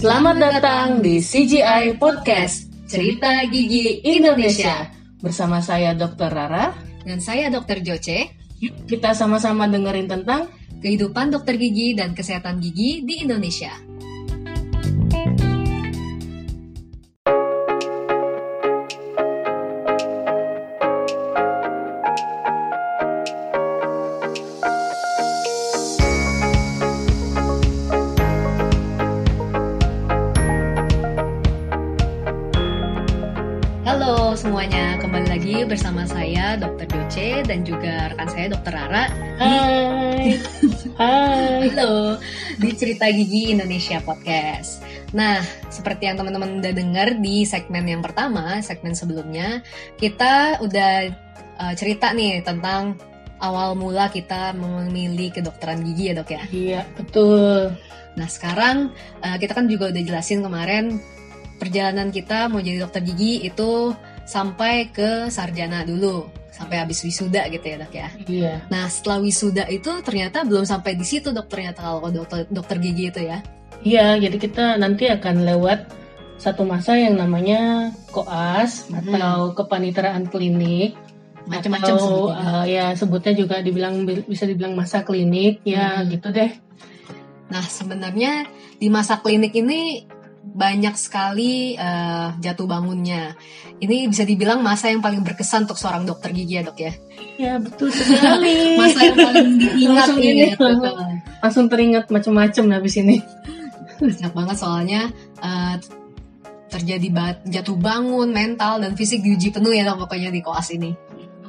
Selamat datang di CGI Podcast, Cerita Gigi Indonesia. Bersama saya Dr. Rara. Dan saya Dr. Joce. Yuk kita sama-sama dengerin tentang kehidupan dokter gigi dan kesehatan gigi di Indonesia. Halo, di Cerita Gigi Indonesia Podcast. Nah, seperti yang teman-teman udah dengar di segmen yang pertama, segmen sebelumnya, kita udah uh, cerita nih tentang awal mula kita memilih kedokteran gigi ya dok ya. Iya, betul. Nah, sekarang uh, kita kan juga udah jelasin kemarin perjalanan kita mau jadi dokter gigi itu sampai ke sarjana dulu sampai habis wisuda gitu ya dok ya. Iya. Nah setelah wisuda itu ternyata belum sampai di situ dok ternyata kalau dokter dokter gigi itu ya. Iya, jadi kita nanti akan lewat satu masa yang namanya koas Hmm. atau kepanitraan klinik. Macam-macam sebutnya. uh, ya sebutnya juga dibilang bisa dibilang masa klinik ya Hmm. gitu deh. Nah sebenarnya di masa klinik ini banyak sekali eh, jatuh bangunnya. Ini bisa dibilang masa yang paling berkesan untuk seorang dokter gigi ya dok ya. Ya betul sekali. Masa yang paling diingat Langsung ini. ya, betul. Langsung teringat macam-macam habis ini. Banyak banget soalnya eh, terjadi ba- jatuh bangun, mental dan fisik diuji penuh ya dok pokoknya di koas ini.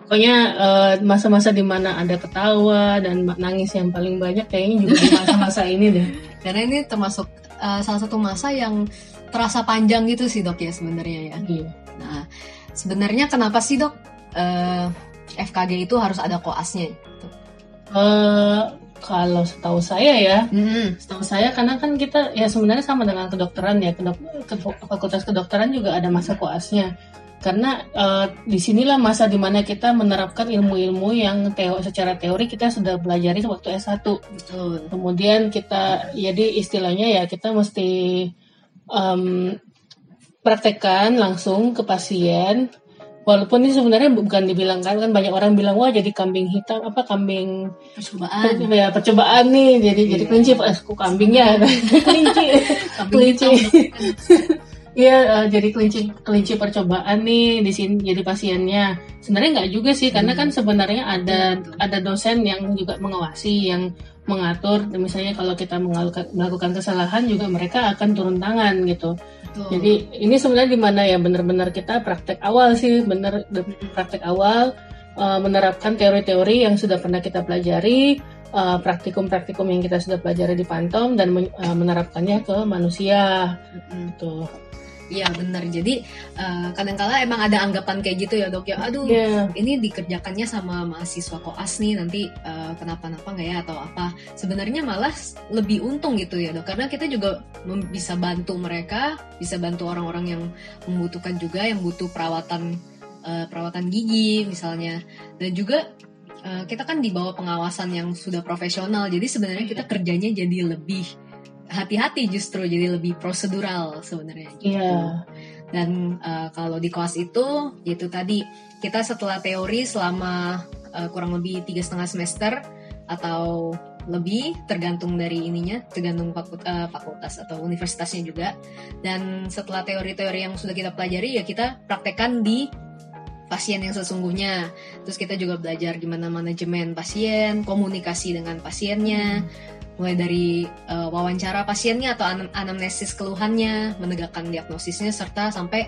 Pokoknya eh, masa-masa di mana ada ketawa dan nangis yang paling banyak kayaknya juga di masa-masa ini deh. Karena ini termasuk eh, salah satu masa yang terasa panjang gitu sih dok ya sebenarnya ya. Iya. Nah, sebenarnya kenapa sih dok eh, FKG itu harus ada koasnya? Eh, kalau setahu saya ya, Hmm, setahu saya karena kan kita ya sebenarnya sama dengan kedokteran ya, kedok, ke- fakultas kedokteran juga ada masa koasnya. Karena eh, di sinilah masa di mana kita menerapkan ilmu-ilmu yang teo secara teori kita sudah pelajari waktu S1. betul. Kemudian kita, jadi istilahnya ya kita mesti em, praktekkan langsung ke pasien. Walaupun ini sebenarnya bukan dibilang kan, kan banyak orang bilang wah jadi kambing hitam apa kambing Percobaan. ya percobaan nih jadi jadi Iya. kelinci eh, kambingnya kelinci kelinci. Iya eh, jadi kelinci kelinci percobaan nih di sini jadi pasiennya sebenarnya nggak juga sih karena kan sebenarnya ada ada dosen yang juga mengawasi yang mengatur misalnya kalau kita melakukan kesalahan juga mereka akan turun tangan gitu Betul. jadi ini sebenarnya di mana ya benar-benar kita praktek awal sih benar praktek awal eh, menerapkan teori-teori yang sudah pernah kita pelajari eh, praktikum-praktikum yang kita sudah pelajari di Pantom dan men- eh, menerapkannya ke manusia Mm-mm. gitu. Iya benar. Jadi eh, kadangkala emang ada anggapan kayak gitu ya dok ya. Aduh, Iya. ini dikerjakannya sama mahasiswa koas nih nanti eh, kenapa-napa nggak ya atau apa sebenarnya malah lebih untung gitu ya dok karena kita juga bisa bantu mereka bisa bantu orang-orang yang membutuhkan juga yang butuh perawatan eh, perawatan gigi misalnya dan juga eh, kita kan di bawah pengawasan yang sudah profesional jadi sebenarnya kita kerjanya jadi lebih hati-hati justru jadi lebih prosedural sebenarnya gitu. Iya. Dan uh, kalau di kelas itu, yaitu tadi kita setelah teori selama uh, kurang lebih tiga setengah semester atau lebih tergantung dari ininya, tergantung fakul- uh, fakultas atau universitasnya juga. Dan setelah teori-teori yang sudah kita pelajari ya kita praktekkan di pasien yang sesungguhnya. Terus kita juga belajar gimana manajemen pasien, komunikasi dengan pasiennya, mulai dari uh, wawancara pasiennya atau anam- anamnesis keluhannya, menegakkan diagnosisnya serta sampai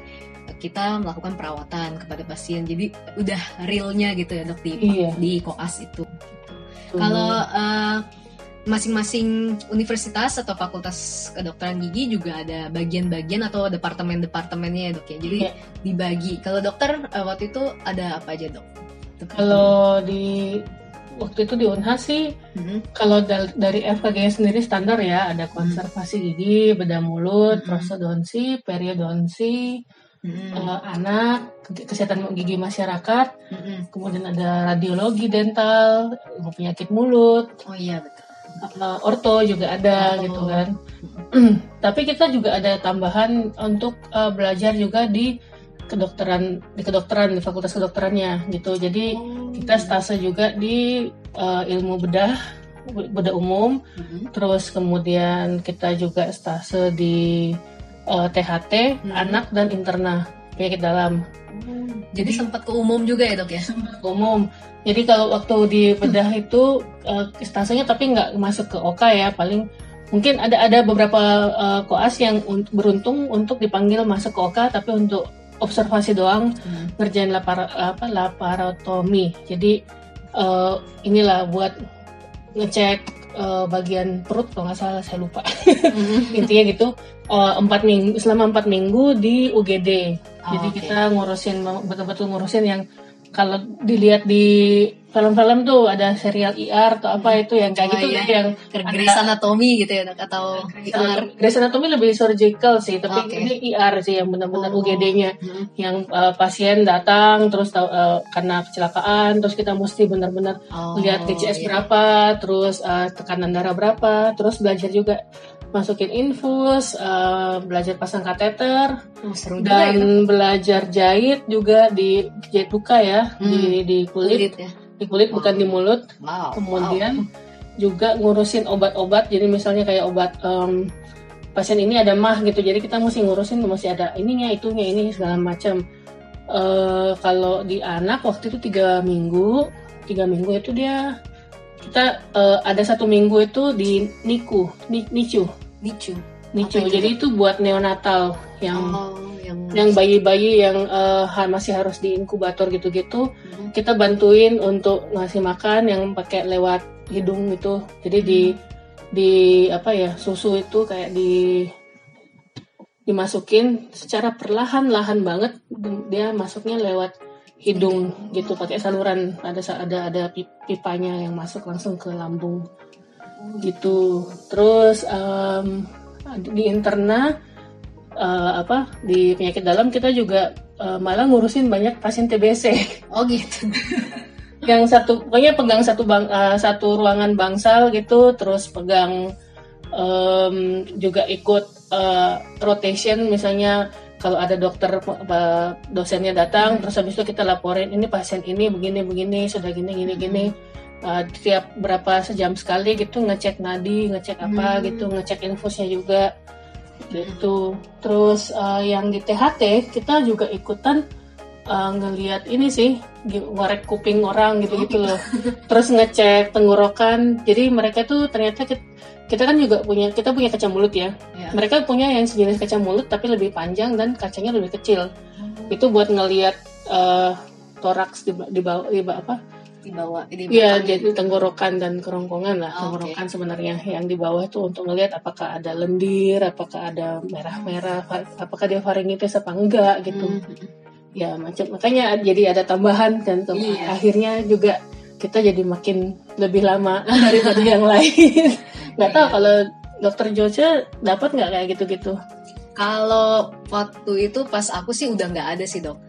kita melakukan perawatan kepada pasien. Jadi udah realnya gitu ya dok di Iya. di koas itu. Kalau uh, masing-masing universitas atau fakultas kedokteran gigi juga ada bagian-bagian atau departemen-departemennya ya dok ya. Jadi Iya. dibagi. Kalau dokter uh, waktu itu ada apa aja dok? kalau di waktu itu di Unhas sih Mhm. kalau dal- dari FKG sendiri standar ya ada konservasi gigi, bedah mulut, Mhm. prostodonsi, periodonsi, Mhm. eh, anak, ke- kesehatan gigi masyarakat, Mhm. kemudian ada radiologi dental, penyakit mulut, Oh iya betul. uh, orto juga ada Orto. gitu kan. Tapi kita juga ada tambahan untuk uh, belajar juga di kedokteran di kedokteran di fakultas kedokterannya gitu. Jadi kita stase juga di uh, ilmu bedah bedah umum Mhm. terus kemudian kita juga stase di uh, THT Hmm. anak dan interna penyakit dalam Jadi sempat ke umum juga ya dok ya? umum jadi kalau waktu di bedah itu uh, stasenya tapi nggak masuk ke OK ya paling mungkin ada ada beberapa uh, koas yang un- beruntung untuk dipanggil masuk ke OK tapi untuk observasi doang Hmm. ngerjain lapar apa laparotomi jadi uh, inilah buat ngecek uh, bagian perut kalau nggak salah saya lupa Mhm. intinya gitu uh, empat minggu selama empat minggu di UGD Oh, jadi oke. kita ngurusin betul-betul ngurusin yang kalau dilihat di film-film tuh ada serial IR atau apa itu yang kayak Oh, gitu iya. yang Grey's Anatomy gitu ya atau Grey's IR? Anatomy- Grey's Anatomy lebih surgical sih tapi Oke. ini IR sih yang benar-benar Oh. UGD-nya Mhm. yang uh, pasien datang terus uh, karena kecelakaan terus kita mesti benar-benar Oh, lihat TCS iya. berapa, terus uh, tekanan darah berapa, terus belajar juga masukin infus, uh, belajar pasang kateter, Oh, seru juga ya dan belajar jahit juga di jahit luka ya Hmm. di di kulit, Kulit ya. Di kulit bukan di mulut. Wow. Kemudian juga ngurusin obat-obat, jadi misalnya kayak obat em, pasien ini ada mah gitu, jadi kita mesti ngurusin mesti ada ininya, itunya, ini segala macam. Eh, kalau di anak waktu itu tiga minggu, tiga minggu itu dia kita eh, ada satu minggu itu di NICU, Ni- NICU, Nicu. NICU. Apa itu? Jadi itu buat neonatal yang Oh, yang yang bayi-bayi yang ha- masih harus di inkubator gitu-gitu Mhm. kita bantuin untuk ngasih makan yang pakai lewat hidung itu. Jadi di di apa ya susu itu kayak di dimasukin secara perlahan-lahan banget dia masuknya lewat hidung gitu pakai saluran. Ada ada ada pi- pipanya yang masuk langsung ke lambung gitu. Terus em, di interna eh, apa di penyakit dalam kita juga eh, malah ngurusin banyak pasien TBC Oh gitu. yang satu pokoknya pegang satu bang eh, satu ruangan bangsal gitu terus pegang em, juga ikut eh, rotation misalnya kalau ada dokter dosennya datang terus habis itu kita laporin ini pasien ini begini begini sudah gini gini gini. Eh, tiap berapa sejam sekali gitu ngecek nadi ngecek apa Hmm. gitu ngecek infusnya juga gitu. Terus eh, yang di THT kita juga ikutan eh, ngelihat ini sih ngorek kuping orang gitu gitu. loh. Terus ngecek tenggorokan. Jadi mereka tuh ternyata kita, kita kan juga punya kita punya kaca mulut ya. Ya. mereka punya yang sejenis kaca mulut tapi lebih panjang dan kacanya lebih kecil. Itu buat ngelihat eh, toraks di, di bawah di apa Di bawah. Di belakang. jadi tenggorokan dan kerongkongan lah. Oh, tenggorokan sebenarnya yang di bawah itu untuk melihat apakah ada lendir, apakah ada merah-merah, apakah dia faringitis apa enggak gitu. Mhm. Ya macam makanya jadi ada tambahan kan ke- Iya. akhirnya juga kita jadi makin lebih lama daripada yang lain. Nggak tahu Iya. kalau dokter Joce dapat nggak kayak gitu-gitu? Kalau waktu itu pas aku sih udah nggak ada sih dok.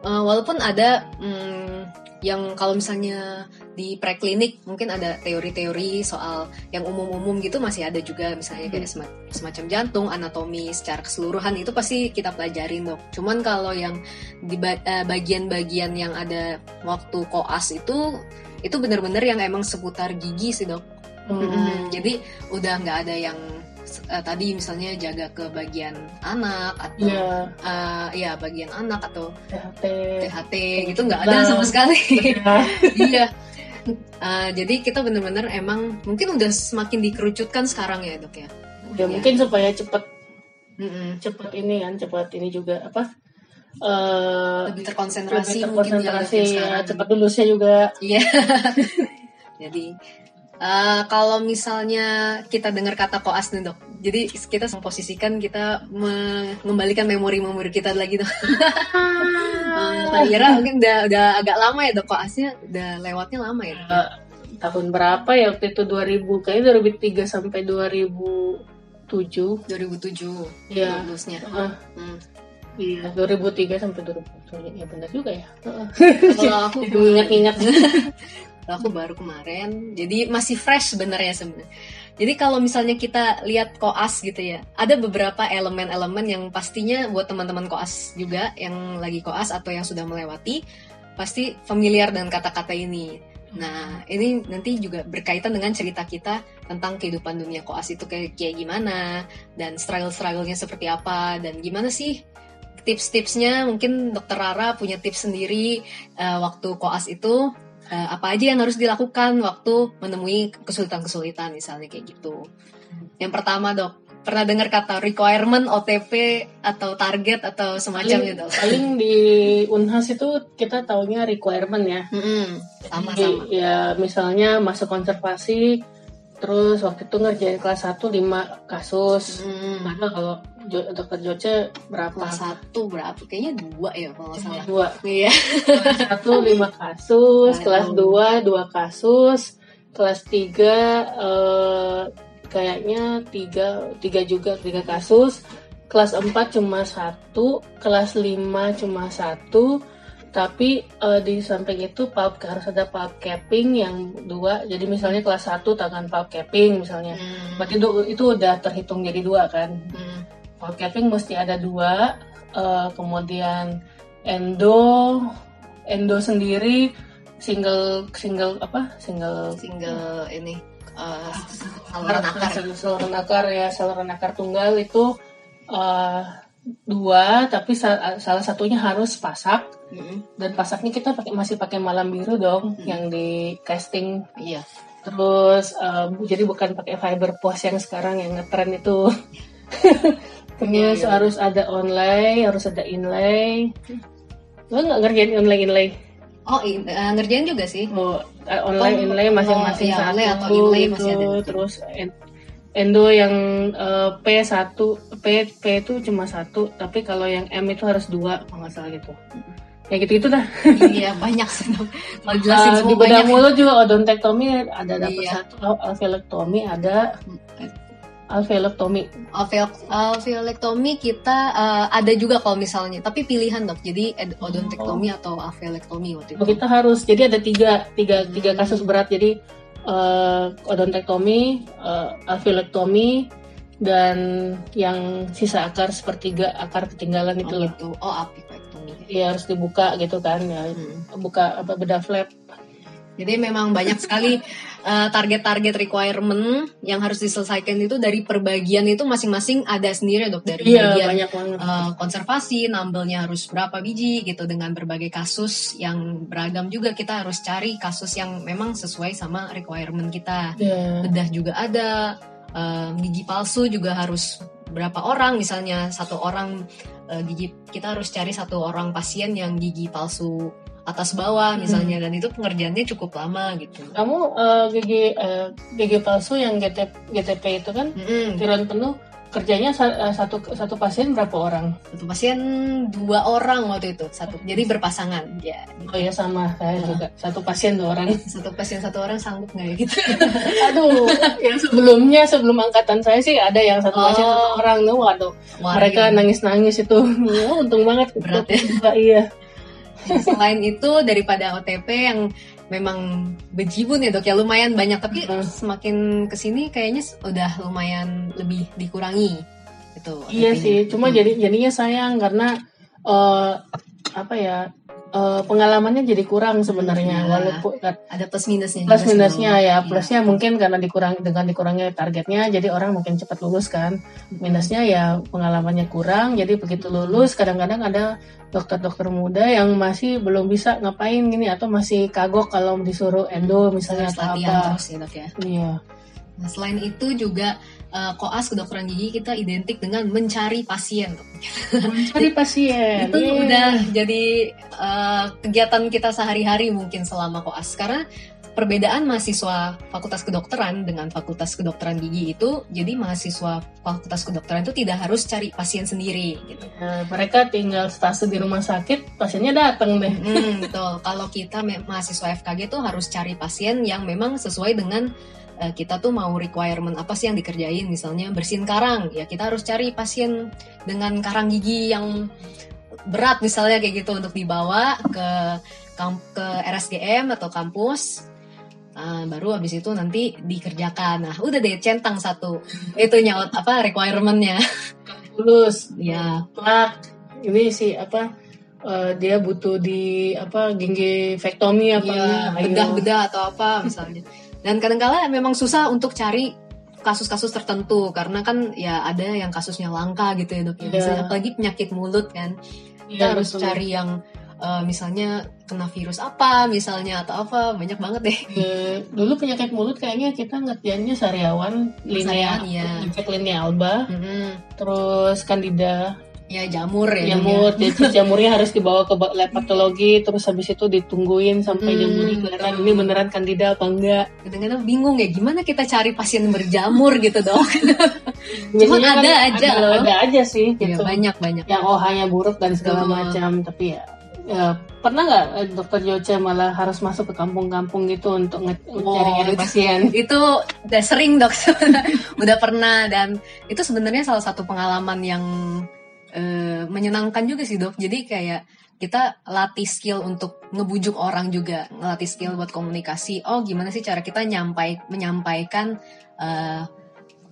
Eh, walaupun ada hmm, yang kalau misalnya di preklinik mungkin ada teori-teori soal yang umum-umum gitu masih ada juga misalnya kayak sema- semacam jantung, anatomi secara keseluruhan itu pasti kita pelajarin dok. Cuman kalau yang di eh, bagian-bagian yang ada waktu koas itu itu benar-benar yang emang seputar gigi sih dok. Hmm. Mm-mm. Jadi udah nggak ada yang eh, tadi misalnya jaga ke bagian anak atau Iya, eh, ya bagian anak atau THT. THT gitu nggak ada sama sekali. Ya. iya. Eh, jadi kita bener-bener emang mungkin udah semakin dikerucutkan sekarang ya dok ya. Ya mungkin supaya cepet Mm-mm. cepet ini kan cepet ini juga apa? eh Lebih terkonsentrasi lebih mungkin ya, terkonsentrasi ya ya, sekarang. cepat lulusnya juga Iya. jadi eh, kalau misalnya kita dengar kata koas nih dok, jadi kita memposisikan kita mengembalikan memori-memori kita lagi dok. Eh, tak kira mungkin udah udah agak lama ya dok koasnya, udah lewatnya lama ya. Dok? Eh, tahun berapa ya waktu itu 2000 kayaknya 2003 sampai 2007 2007 Iya. lulusnya. Heeh, Hmm. iya 2003 sampai 2007 ya benar juga ya. Kalau aku ingat-ingat aku baru kemarin, jadi masih fresh sebenarnya sebenarnya. Jadi kalau misalnya kita lihat koas gitu ya, ada beberapa elemen-elemen yang pastinya buat teman-teman koas juga yang lagi koas atau yang sudah melewati pasti familiar dengan kata-kata ini. Nah, ini nanti juga berkaitan dengan cerita kita tentang kehidupan dunia koas itu kayak, kayak gimana dan struggle-strugglenya seperti apa dan gimana sih tips-tipsnya mungkin dokter Rara punya tips sendiri uh, waktu koas itu uh, apa aja yang harus dilakukan waktu menemui kesulitan-kesulitan misalnya kayak gitu. Yang pertama dok, pernah dengar kata requirement OTP atau target atau semacam paling, itu? Paling di Unhas itu kita taunya requirement ya. Sama-sama. Ya misalnya masuk konservasi, terus waktu itu ngerjain kelas 1 5 kasus. Hmm. Mana kalau dokter Joce berapa? Kelas satu berapa? Kayaknya dua ya kalau salah. Dua. Iya. kelas satu lima kasus, Waduh. kelas dua dua kasus, kelas tiga eh, kayaknya tiga tiga juga tiga kasus, kelas empat cuma satu, kelas lima cuma satu, tapi eh, di samping itu pulp harus ada pulp capping yang dua, jadi misalnya kelas satu tangan pulp capping misalnya, Hmm. berarti itu, itu udah terhitung jadi dua kan? Hmm. Pulp capping mesti ada dua, eh, kemudian endo, endo sendiri single single apa single Single ini uh, saluran akar. Sal- saluran akar ya saluran akar tunggal itu eh, dua tapi sa- salah satunya harus pasak Mm-mm. dan pasaknya kita pakai masih pakai malam biru dong Hmm. yang di casting Iya. terus eh, jadi bukan pakai fiber post yang sekarang yang ngetren itu terus iya. harus ada online harus ada inlay lo nggak ngerjain inlay inlay Oh, in- uh, ngerjain juga sih. oh, online Oh, inlay masing-masing oh, iya, satu online atau inlay gitu. masih ada. terus en- endo yang eh, P satu P P itu cuma satu tapi kalau yang M itu harus dua kalau nggak salah gitu ya gitu gitu dah iya, banyak. Kalau jelasin Eh, semua di bedah banyak. mulut juga odontektomi ada dapat Iya. satu al- alveolektomi ada alveolektomi Alveol- alveolektomi kita uh, ada juga kalau misalnya, tapi pilihan dok. Jadi ed- odontektomi atau alveolektomi waktu itu. Oh, kita harus jadi ada tiga tiga tiga Hmm. kasus berat jadi eh, odontektomi eh, alveolektomi dan yang sisa akar sepertiga akar ketinggalan itu Oh, loh gitu. Oh, apikektomi. ya harus dibuka gitu kan ya Hmm. buka apa bedah flap Jadi memang banyak sekali uh, target-target requirement yang harus diselesaikan itu dari perbagian itu masing-masing ada sendiri dok dari iya bagian uh, konservasi, nambelnya harus berapa biji gitu dengan berbagai kasus yang beragam juga kita harus cari kasus yang memang sesuai sama requirement kita. Iya. Bedah juga ada, um, gigi palsu juga harus berapa orang misalnya satu orang uh, gigi kita harus cari satu orang pasien yang gigi palsu atas bawah misalnya dan itu pengerjaannya cukup lama gitu. kamu eh, gigi eh, gigi palsu yang GT, GTP itu kan Mm-mm. tiruan penuh kerjanya eh, satu satu pasien berapa orang? Satu pasien dua orang waktu itu. Satu jadi berpasangan. Ya oh ya sama saya Iya. juga. Satu pasien dua orang. Satu pasien satu orang sanggup nggak ya gitu? Aduh, yang sebelumnya sebelum angkatan saya sih ada yang satu Oh. pasien satu orang. Tuh, waduh, mereka iya. nangis-nangis itu, ya, untung banget. Berat ya. Iya. selain itu daripada OTP yang memang bejibun ya dok ya lumayan banyak tapi Hmm. semakin ke sini kayaknya udah lumayan lebih dikurangi gitu Iya sih, cuma Hmm. jadi jadinya sayang karena eh, apa ya eh, pengalamannya jadi kurang sebenarnya, Hmm, ya. walaupun kan ada plus minusnya plus minusnya ya, Iya. plusnya mungkin karena dikurang dengan dikurangnya targetnya, jadi orang mungkin cepat lulus kan. Minusnya ya pengalamannya kurang, jadi begitu lulus kadang-kadang ada dokter-dokter muda yang masih belum bisa ngapain gini atau masih kagok kalau disuruh endo misalnya harus atau apa. terus ya dok ya Iya. Nah, selain itu juga eh, koas kedokteran gigi kita identik dengan mencari pasien dok. Cari pasien. itu Iya. udah jadi uh, kegiatan kita sehari-hari mungkin selama koas karena perbedaan mahasiswa fakultas kedokteran dengan fakultas kedokteran gigi itu jadi mahasiswa fakultas kedokteran itu tidak harus cari pasien sendiri gitu. Nah, mereka tinggal stase di rumah sakit, pasiennya datang deh. Hmm, betul. Kalau kita mahasiswa FKG itu harus cari pasien yang memang sesuai dengan uh, kita tuh mau requirement apa sih yang dikerjain misalnya bersihin karang ya kita harus cari pasien dengan karang gigi yang berat misalnya kayak gitu untuk dibawa ke ke RSGM atau kampus Nah, baru habis itu nanti dikerjakan. Nah, udah deh centang satu. Itu nyaut apa requirementnya. lulus Ya, plak ini sih apa eh, dia butuh di apa gingivektomi apa Iya, Ayo. bedah-bedah atau apa misalnya. Dan kadang-kala memang susah untuk cari kasus-kasus tertentu karena kan ya ada yang kasusnya langka gitu ya dok ya. Iya. Misalnya apalagi penyakit mulut kan kita Iya, harus betul. cari yang eh, misalnya kena virus apa misalnya atau apa banyak banget deh. Eh, dulu penyakit mulut kayaknya kita ngerjainnya sariawan linea Sariawan, iya. infek linea alba Mm-mm. terus candida Ya jamur ya. Ya. jamur jadi jamurnya harus dibawa ke lab patologi terus habis itu ditungguin sampai Hmm, jamurnya kelihatan ini beneran candida apa enggak Kadang-kadang bingung ya gimana kita cari pasien berjamur gitu dok. Biasanya kan ada aja ada, loh. ada aja sih Ya, gitu banyak banyak. yang OH-nya buruk dan segala Betul. macam tapi ya, ya pernah nggak eh, dokter Joce malah harus masuk ke kampung-kampung gitu untuk Oh, cari-cari itu- pasien itu udah sering dok udah pernah dan itu sebenarnya salah satu pengalaman yang eh, menyenangkan juga sih dok. Jadi kayak kita latih skill untuk ngebujuk orang juga ngelatih skill buat komunikasi. Oh gimana sih cara kita nyampai menyampaikan eh,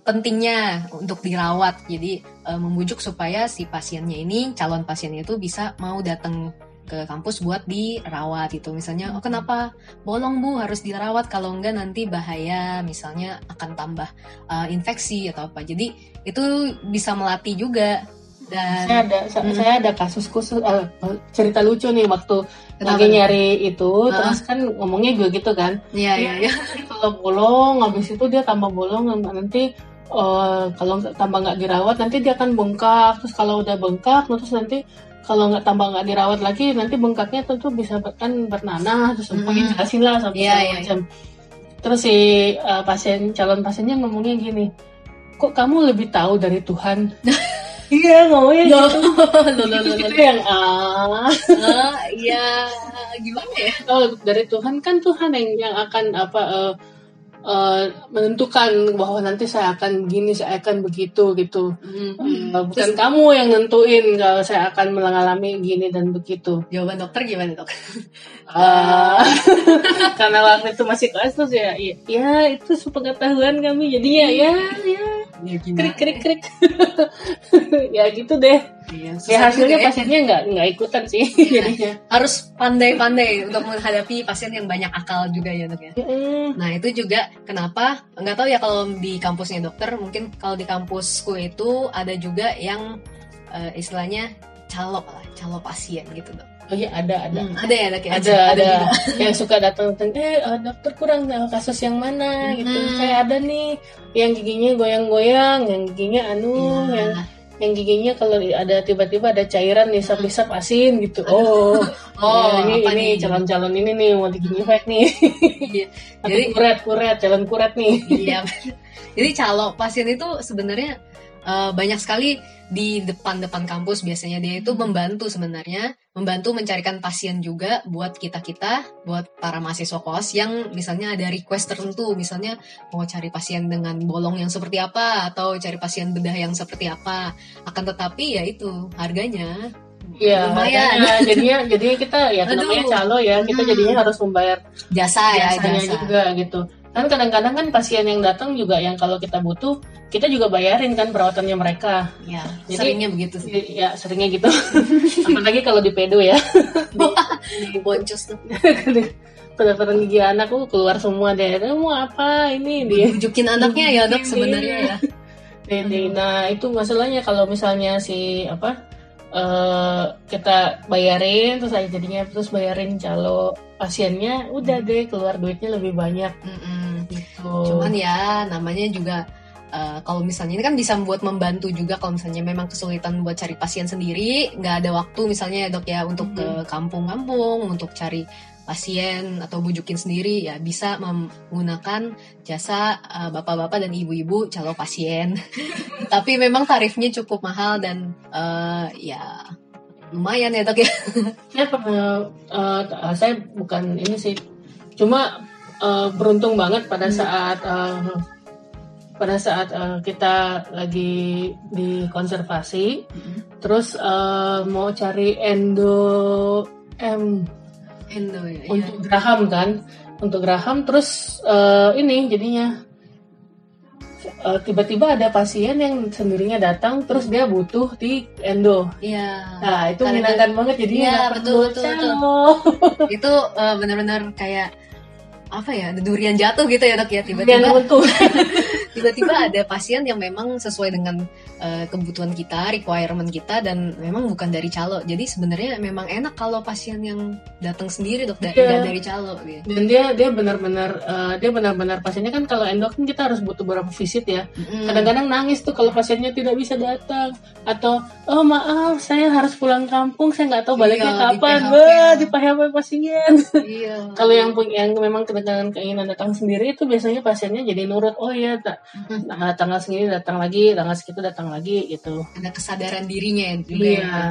pentingnya untuk dirawat. Jadi eh, membujuk supaya si pasiennya ini calon pasiennya itu bisa mau datang ke kampus buat dirawat gitu. Misalnya oh kenapa bolong bu? Harus dirawat. Kalau enggak nanti bahaya. Misalnya akan tambah uh, infeksi atau apa. Jadi itu bisa melatih juga dan saya ada Hmm. saya ada kasus khusus eh, cerita lucu nih waktu Kenapa lagi nyari itu Hah? terus kan ngomongnya juga gitu kan. Ya ya ya kalau bolong habis itu dia tambah bolong nanti eh, kalau tambah nggak dirawat nanti dia akan bengkak. Terus kalau udah bengkak terus nanti kalau nggak tambah nggak dirawat lagi nanti bengkaknya tentu bisa kan bernanah terus Hmm. pokoknya jelasin lah sampai Iya, segala iya, macam. terus si eh, pasien calon pasiennya ngomongnya gini kok kamu lebih tahu dari Tuhan iya ngomongnya Loh, gitu. Loh, loh, loh, itu yang ah. Ah, ya gimana ya? Oh dari Tuhan kan Tuhan yang yang akan apa eh, eh, menentukan bahwa nanti saya akan gini saya akan begitu gitu. Hmm, bukan Terus kamu yang nentuin kalau saya akan mengalami gini dan begitu. Jawaban dokter gimana dok? Eh, karena waktu itu masih kelas terus ya ya, ya itu sepengetahuan kami jadinya. Ya ya. Ya krik krik krik. Ya gitu deh Iya, ya hasilnya juga ya. pasiennya nggak nggak ikutan sih Iya. jadinya harus pandai-pandai untuk menghadapi pasien yang banyak akal juga ya dok ya Mm, Nah itu juga kenapa nggak tahu ya kalau di kampusnya dokter mungkin kalau di kampusku itu ada juga yang eh, istilahnya calo lah calo pasien gitu dok. oh iya ada ada Hmm, ada ya dok ya? ada ada juga. yang suka datang datang eh eh, dokter kurang eh, kasus yang mana gitu Hmm. saya ada nih yang giginya goyang-goyang yang giginya anu Iya. yang yang giginya kalau ada tiba-tiba ada cairan hisap-hisap asin gitu. Oh. Oh, ya, ini apa ini nih? calon-calon ini nih mau digigifek nih. Iya. Jadi kuret kuret calon kuret nih. Iya. Jadi calo pasien itu sebenarnya eh, banyak sekali di depan-depan kampus biasanya. Dia itu membantu sebenarnya membantu mencarikan pasien juga buat kita kita buat para mahasiswa kos yang misalnya ada request tertentu. Misalnya mau cari pasien dengan bolong yang seperti apa atau cari pasien bedah yang seperti apa. Akan tetapi ya itu harganya Iya, Lumayan. jadinya jadinya kita ya Aduh. namanya calo ya. Kita Hmm. jadinya harus membayar jasa ya jasanya jasa. juga gitu kan kadang-kadang kan pasien yang datang juga yang kalau kita butuh kita juga bayarin kan perawatannya mereka. Ya Jadi- seringnya begitu sih. ya seringnya gitu. Apalagi kalau di pedo ya. Di boncos tuh. Kedokteran gigi anak tuh keluar semua deh. "Eh, mau apa ini dia bujukin anaknya ya dok sebenarnya ya. Di- nah itu masalahnya kalau misalnya si apa eh kita bayarin terus aja jadinya terus bayarin calo. Pasiennya udah deh keluar duitnya lebih banyak. Mm-mm. gitu. Cuman ya namanya juga eh, kalau misalnya ini kan bisa membuat membantu juga kalau misalnya memang kesulitan buat cari pasien sendiri, nggak ada waktu misalnya ya dok ya untuk ke kampung-kampung untuk cari pasien atau bujukin sendiri ya bisa menggunakan jasa eh, bapak-bapak dan ibu-ibu calo pasien. Tapi memang tarifnya cukup mahal dan eh, ya lumayan ya dok ya. saya pernah eh, saya bukan ini sih. Cuma eh, beruntung banget pada saat eh, pada saat eh, kita lagi di konservasi. Terus eh, mau cari endo M Endo ya. untuk Graham kan untuk Graham terus eh, ini jadinya eh, tiba-tiba ada pasien yang sendirinya datang terus dia butuh di endo Iya. nah itu menyenangkan banget jadinya Iya, betul, betul, calo. itu eh, benar-benar kayak apa ya durian jatuh gitu ya dok ya. Tiba-tiba tiba-tiba ada pasien yang memang sesuai dengan eh, kebutuhan kita requirement kita dan memang bukan dari calo. Jadi sebenarnya memang enak kalau pasien yang datang sendiri dok da- Iya. nggak dari calo gitu. Dan dia dia benar-benar eh, dia benar-benar pasiennya kan kalau endo kan kita harus butuh beberapa visit ya. Kadang-kadang nangis tuh kalau pasiennya tidak bisa datang. Atau oh maaf saya harus pulang kampung saya nggak tahu baliknya Iya, di kapan. PHP. wah di PHP pasien. Iya. Kalau yang punya yang memang dengan keinginan datang sendiri itu biasanya pasiennya jadi nurut oh ya tak Mhm. tanggal tanggal segini datang lagi tanggal segitu datang lagi gitu ada kesadaran dirinya ya juga ya. iya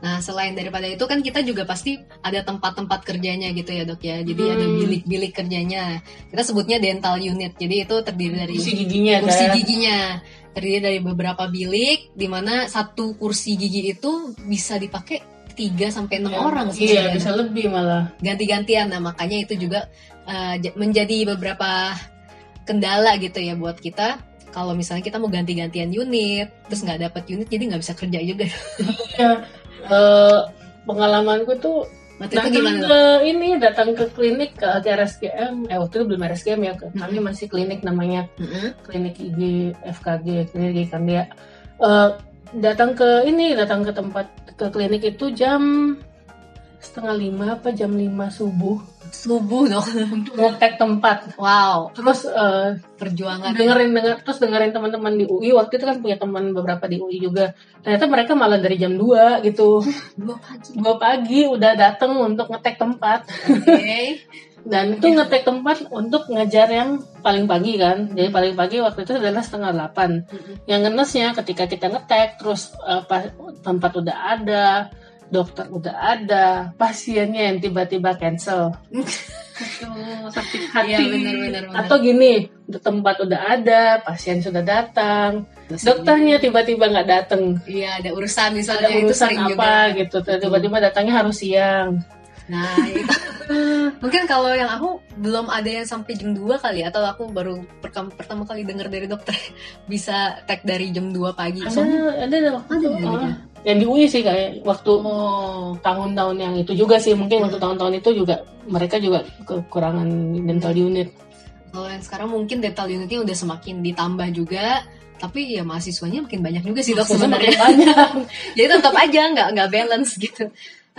Nah, selain daripada itu kan kita juga pasti ada tempat-tempat kerjanya gitu ya, Dok ya. Jadi Hmm. ada bilik-bilik kerjanya. Kita sebutnya dental unit. Jadi itu terdiri dari kursi giginya kursi kan giginya. Terdiri dari beberapa bilik di mana satu kursi gigi itu bisa dipakai 3 sampai 6 orang iya sebenarnya. bisa lebih malah ganti-gantian. Nah, makanya itu juga uh, menjadi beberapa kendala gitu ya buat kita. Kalau misalnya kita mau ganti-gantian unit, terus nggak dapat unit, jadi nggak bisa kerja juga. ya eh, pengalamanku tuh Waktu itu datang gimana? Dok? ke ini datang ke klinik ke ke RSGM eh waktu itu belum RSGM ya ke- kami Hmm. masih klinik namanya Mm-mm. klinik IG FKG klinik IG Kandia Eh, datang ke ini datang ke tempat ke klinik itu jam setengah lima apa jam lima subuh Subuh dong. untuk ngetek tempat Wow, terus eh, perjuangan. dengerin denger terus dengerin teman-teman di UI waktu itu kan punya teman beberapa di UI juga ternyata mereka malah dari jam 2 gitu Dua pagi. dua pagi udah datang untuk ngetek tempat Oke. dan itu ngetek tempat untuk ngejar yang paling pagi kan. Jadi paling pagi waktu itu adalah setengah delapan. Yang ngenesnya ketika kita ngetek terus pa- tempat udah ada dokter udah ada pasiennya yang tiba-tiba cancel. Aduh, sakit hati. Iya, benar, benar, benar. atau gini tempat udah ada pasien sudah datang dokternya tiba-tiba nggak datang Iya, ada urusan ada misalnya itu urusan sering apa juga. gitu. Tiba-tiba datangnya harus siang Nah, itu. Mungkin kalau yang aku belum ada yang sampai jam 2 kali atau aku baru pertama, pertama kali dengar dari dokter bisa tag dari jam 2 pagi. ada Soalnya- ada ada waktu Ada itu, juga. ah. yang di UI sih kayak waktu Oh, tahun-tahun yang itu juga sih mungkin waktu tahun-tahun itu juga mereka juga kekurangan dental unit kalau yang sekarang mungkin dental unitnya udah semakin ditambah juga, tapi ya mahasiswanya makin banyak juga sih dok sebenarnya. Jadi tetap aja nggak nggak balance gitu.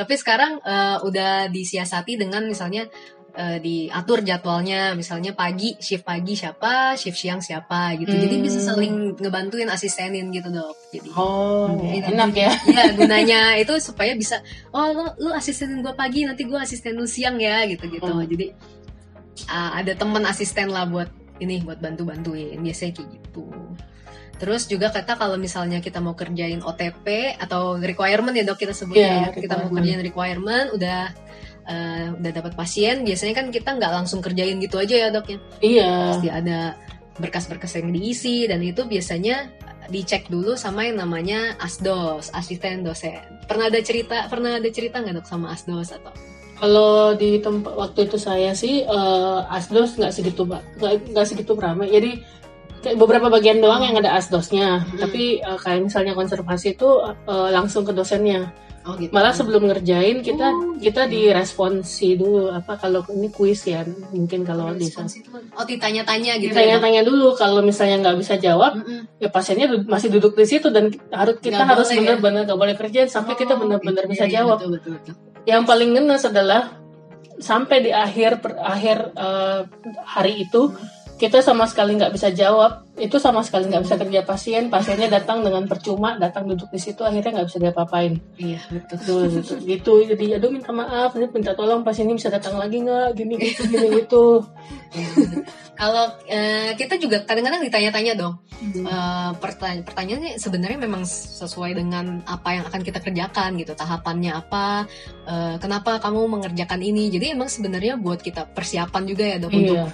Tapi sekarang eh, udah disiasati dengan misalnya eh, diatur jadwalnya, misalnya pagi shift pagi siapa, shift siang siapa gitu. Jadi Hmm. bisa saling ngebantuin asistenin gitu dok. Jadi oh Iya, enak ya ya gunanya itu supaya bisa oh lu, lu asistenin gue pagi nanti gue asisten lu siang ya gitu gitu. Hmm. Jadi ah, ada teman asisten lah buat ini buat bantu bantuin biasanya kayak gitu. Terus juga kata kalau misalnya kita mau kerjain OTP atau requirement ya dok kita sebutnya Iya, ya. Kita mau kerjain requirement udah eh, udah dapat pasien biasanya kan kita nggak langsung kerjain gitu aja ya dok ya. iya Pasti ada berkas-berkas yang diisi dan itu biasanya dicek dulu sama yang namanya asdos, asisten dosen. Pernah ada cerita, pernah ada cerita nggak dok sama asdos atau? kalau di tempat waktu itu saya sih eh, asdos nggak segitu nggak segitu ramai jadi kayak beberapa bagian doang yang ada asdosnya Hmm. tapi eh, kayak misalnya konservasi itu eh, langsung ke dosennya Oh gitu. malah sebelum ngerjain kita Oh, gitu. kita diresponsi dulu apa kalau ini kuis ya mungkin kalau di itu, oh ditanya-tanya gitu. ya, ditanya-tanya dulu kalau misalnya nggak bisa jawab Mm-mm. ya pasiennya du- masih duduk di situ dan harus kita Nggak harus ya? benar-benar nggak boleh kerjain sampai kita Oh, benar-benar gitu. bisa Iya, jawab Betul, betul, betul. yang paling ngenes adalah sampai di akhir per, akhir eh, hari itu kita sama sekali nggak bisa jawab. Itu sama sekali nggak bisa kerja pasien. Pasiennya datang dengan percuma datang duduk di situ akhirnya nggak bisa diapa-apain. Iya betul. gitu, gitu, jadi aduh minta maaf ini minta tolong pasiennya bisa datang lagi nggak? Gini gitu gini gitu. Kalau eh, kita juga kadang-kadang ditanya-tanya dong. Eh, pertanya- pertanyaannya sebenarnya memang sesuai dengan apa yang akan kita kerjakan gitu tahapannya apa eh, kenapa kamu mengerjakan ini. Jadi emang sebenarnya buat kita persiapan juga ya dok untuk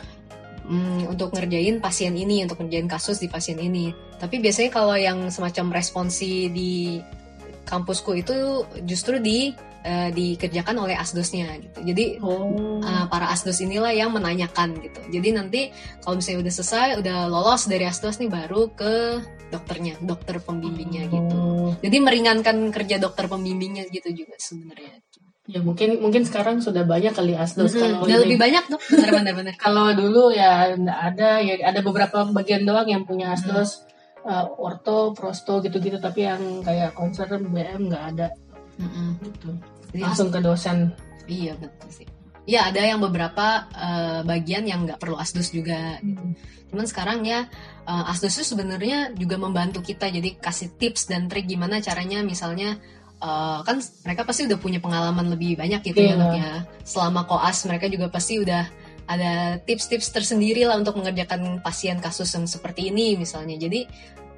mm, untuk ngerjain pasien ini untuk ngerjain kasus di pasien ini tapi biasanya kalau yang semacam responsi di kampusku itu justru di eh, dikerjakan oleh asdosnya gitu. Jadi Oh. uh, para asdos inilah yang menanyakan gitu. Jadi nanti kalau misalnya udah selesai, udah lolos dari asdos nih baru ke dokternya, dokter pembimbingnya gitu. Oh. Jadi meringankan kerja dokter pembimbingnya gitu juga sebenarnya. Ya mungkin mungkin sekarang sudah banyak kali asdos Mm-mm. kalau Udah ini. lebih banyak dok, benar-benar benar. Kalau dulu ya ada ya ada beberapa bagian doang yang punya asdos uh, orto, prosto gitu-gitu tapi yang kayak concern BM nggak ada gitu. Jadi Langsung ke dosen. Iya betul sih. Iya ada yang beberapa uh, bagian yang nggak perlu asdos juga. Gitu. Cuman sekarang ya uh, asdos itu sebenarnya juga membantu kita jadi kasih tips dan trik gimana caranya misalnya uh, kan mereka pasti udah punya pengalaman lebih banyak gitu ya Iya. dok ya. Selama koas mereka juga pasti udah ada tips-tips tersendiri lah untuk mengerjakan pasien kasus yang seperti ini misalnya. Jadi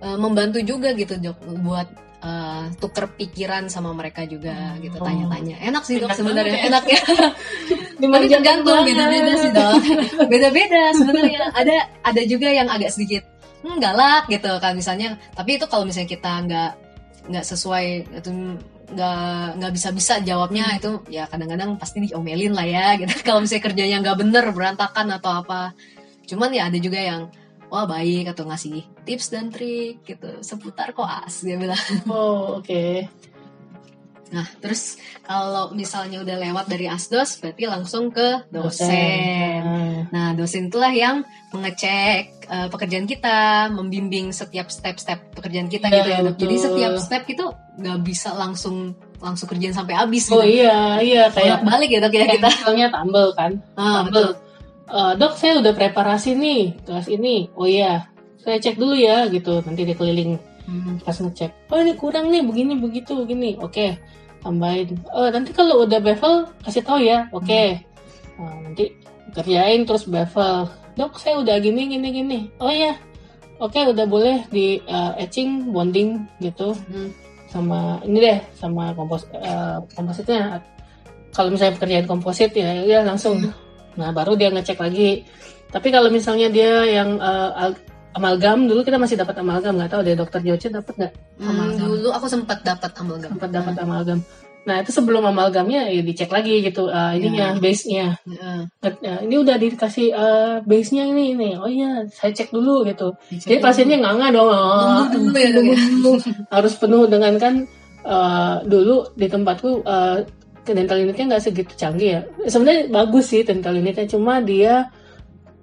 uh, membantu juga gitu dok buat uh, tuker pikiran sama mereka juga gitu Oh. tanya-tanya. Enak sih dok sebenarnya ya. enak ya. Tapi tergantung beda-beda sih dong. Beda-beda sebenarnya. Ada ada juga yang agak sedikit hmm, galak gitu kan misalnya. Tapi itu kalau misalnya kita nggak nggak sesuai itu nggak nggak bisa bisa jawabnya itu ya kadang-kadang pasti diomelin lah ya gitu. Kalau misalnya kerjanya nggak bener berantakan atau apa. Cuman ya ada juga yang wah baik atau ngasih tips dan trik gitu seputar koas dia bilang. Oh, oke. Nah, terus kalau misalnya udah lewat dari asdos, berarti langsung ke dosen. Nah, Nah, dosen itulah yang mengecek eh, pekerjaan kita, membimbing setiap step-step pekerjaan kita Iya, gitu ya. Dok. Jadi setiap step itu nggak bisa langsung langsung kerjain sampai habis Oh gitu. iya, iya kayak balik ya dok ya kita. misalnya tambel kan. Ah, Tambel. betul. Eh, dok, saya udah preparasi nih kelas ini. Oh iya, saya cek dulu ya gitu. Nanti dia keliling Hmm. pas ngecek. Oh ini kurang nih, begini begitu begini. Oke, tambahin. Oh nanti kalau udah bevel kasih tahu ya. Oke. Nah, nanti kerjain terus bevel. Dok, saya udah gini gini gini. Oh iya. Oke, udah boleh di eh, etching, bonding gitu Hmm. sama ini deh, sama kompos eh, kompositnya. Kalau misalnya pekerjaan komposit ya, ya langsung. Nah, baru dia ngecek lagi. Tapi kalau misalnya dia yang al- amalgam dulu kita masih dapat amalgam nggak tahu deh dokter Joce dapat nggak Hmm, Amalgam. dulu aku sempat dapat amalgam. sempat dapat amalgam nah itu sebelum amalgamnya ya dicek lagi gitu eh, ininya base-nya. Heeh. Nah, ini udah dikasih eh, base-nya ini ini. Oh iya saya cek dulu gitu. Dicek jadi pasiennya nganga dong. Oh, dulu ya, ya. dulu. harus penuh dengan kan eh, dulu di tempatku eh, ke dental unitnya nggak segitu canggih ya. Sebenarnya bagus sih dental unitnya cuma dia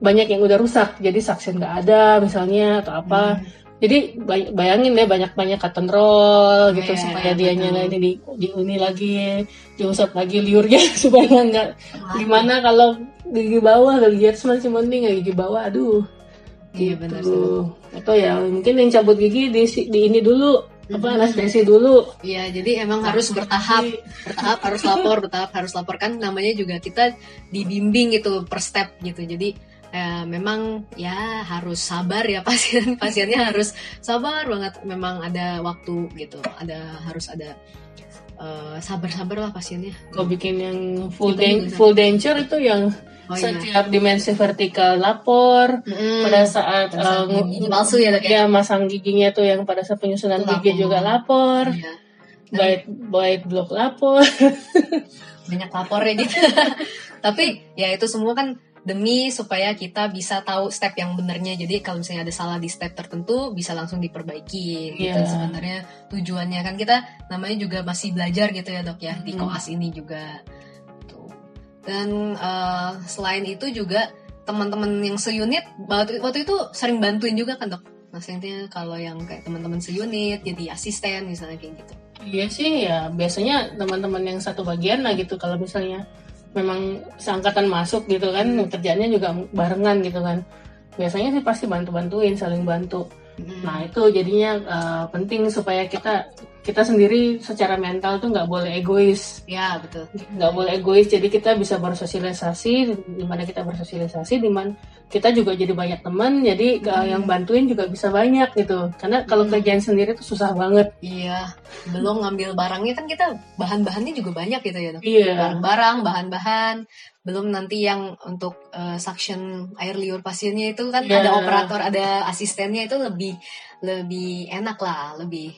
banyak yang udah rusak. Jadi suction nggak ada misalnya atau apa jadi bay- bayangin deh banyak banyak cotton roll gitu Iya, supaya dianya betul. nggak ini di, di uni lagi diusap lagi liurnya supaya nggak gimana kalau gigi bawah gigi atas masih mending ya gigi bawah aduh Iya benar gitu atau ya mungkin yang cabut gigi di, di ini dulu apa Mhm. anestesi dulu Iya, jadi emang harus bertahap, bertahap harus lapor, bertahap harus lapor kan namanya juga kita dibimbing gitu per step gitu. Jadi eh, memang ya harus sabar ya pasien pasiennya harus sabar banget. Memang ada waktu gitu, ada harus ada eh, sabar-sabar lah pasiennya. kalau bikin yang full juga. full denture itu yang Oh iya. setiap dimensi vertikal lapor Mm-mm. pada saat Pada gigi palsu ya, ya? ya masang giginya tuh yang pada saat penyusunan Itu gigi lapor. juga lapor Iya. bite bite block lapor banyak lapornya gitu. Tapi ya itu semua kan demi supaya kita bisa tahu step yang benernya. Jadi kalau misalnya ada salah di step tertentu bisa langsung diperbaiki gitu. Iya. Sebenarnya tujuannya kan kita namanya juga masih belajar gitu ya dok ya di Hmm. koas ini juga. Tuh. Dan eh, selain itu juga teman-teman yang seunit waktu, waktu itu sering bantuin juga kan dok. Maksudnya kalau yang kayak teman-teman seunit jadi asisten misalnya kayak gitu. Iya sih ya biasanya teman-teman yang satu bagian lah gitu kalau misalnya memang seangkatan masuk gitu kan kerjanya juga barengan gitu kan. Biasanya sih pasti bantu-bantuin saling bantu. Nah itu jadinya eh, penting supaya kita kita sendiri secara mental tuh nggak boleh egois Ya betul. nggak boleh egois jadi kita bisa bersosialisasi di mana kita bersosialisasi di mana kita juga jadi banyak teman jadi Hmm. yang bantuin juga bisa banyak gitu karena kalau Hmm. kerjaan sendiri tuh susah banget Iya, belum ngambil barangnya kan kita bahan-bahannya juga banyak gitu ya dok. iya Barang-barang, bahan-bahan, belum nanti yang untuk eh, suction air liur pasiennya itu kan Iya. ada operator, ada asistennya itu lebih lebih enak lah, lebih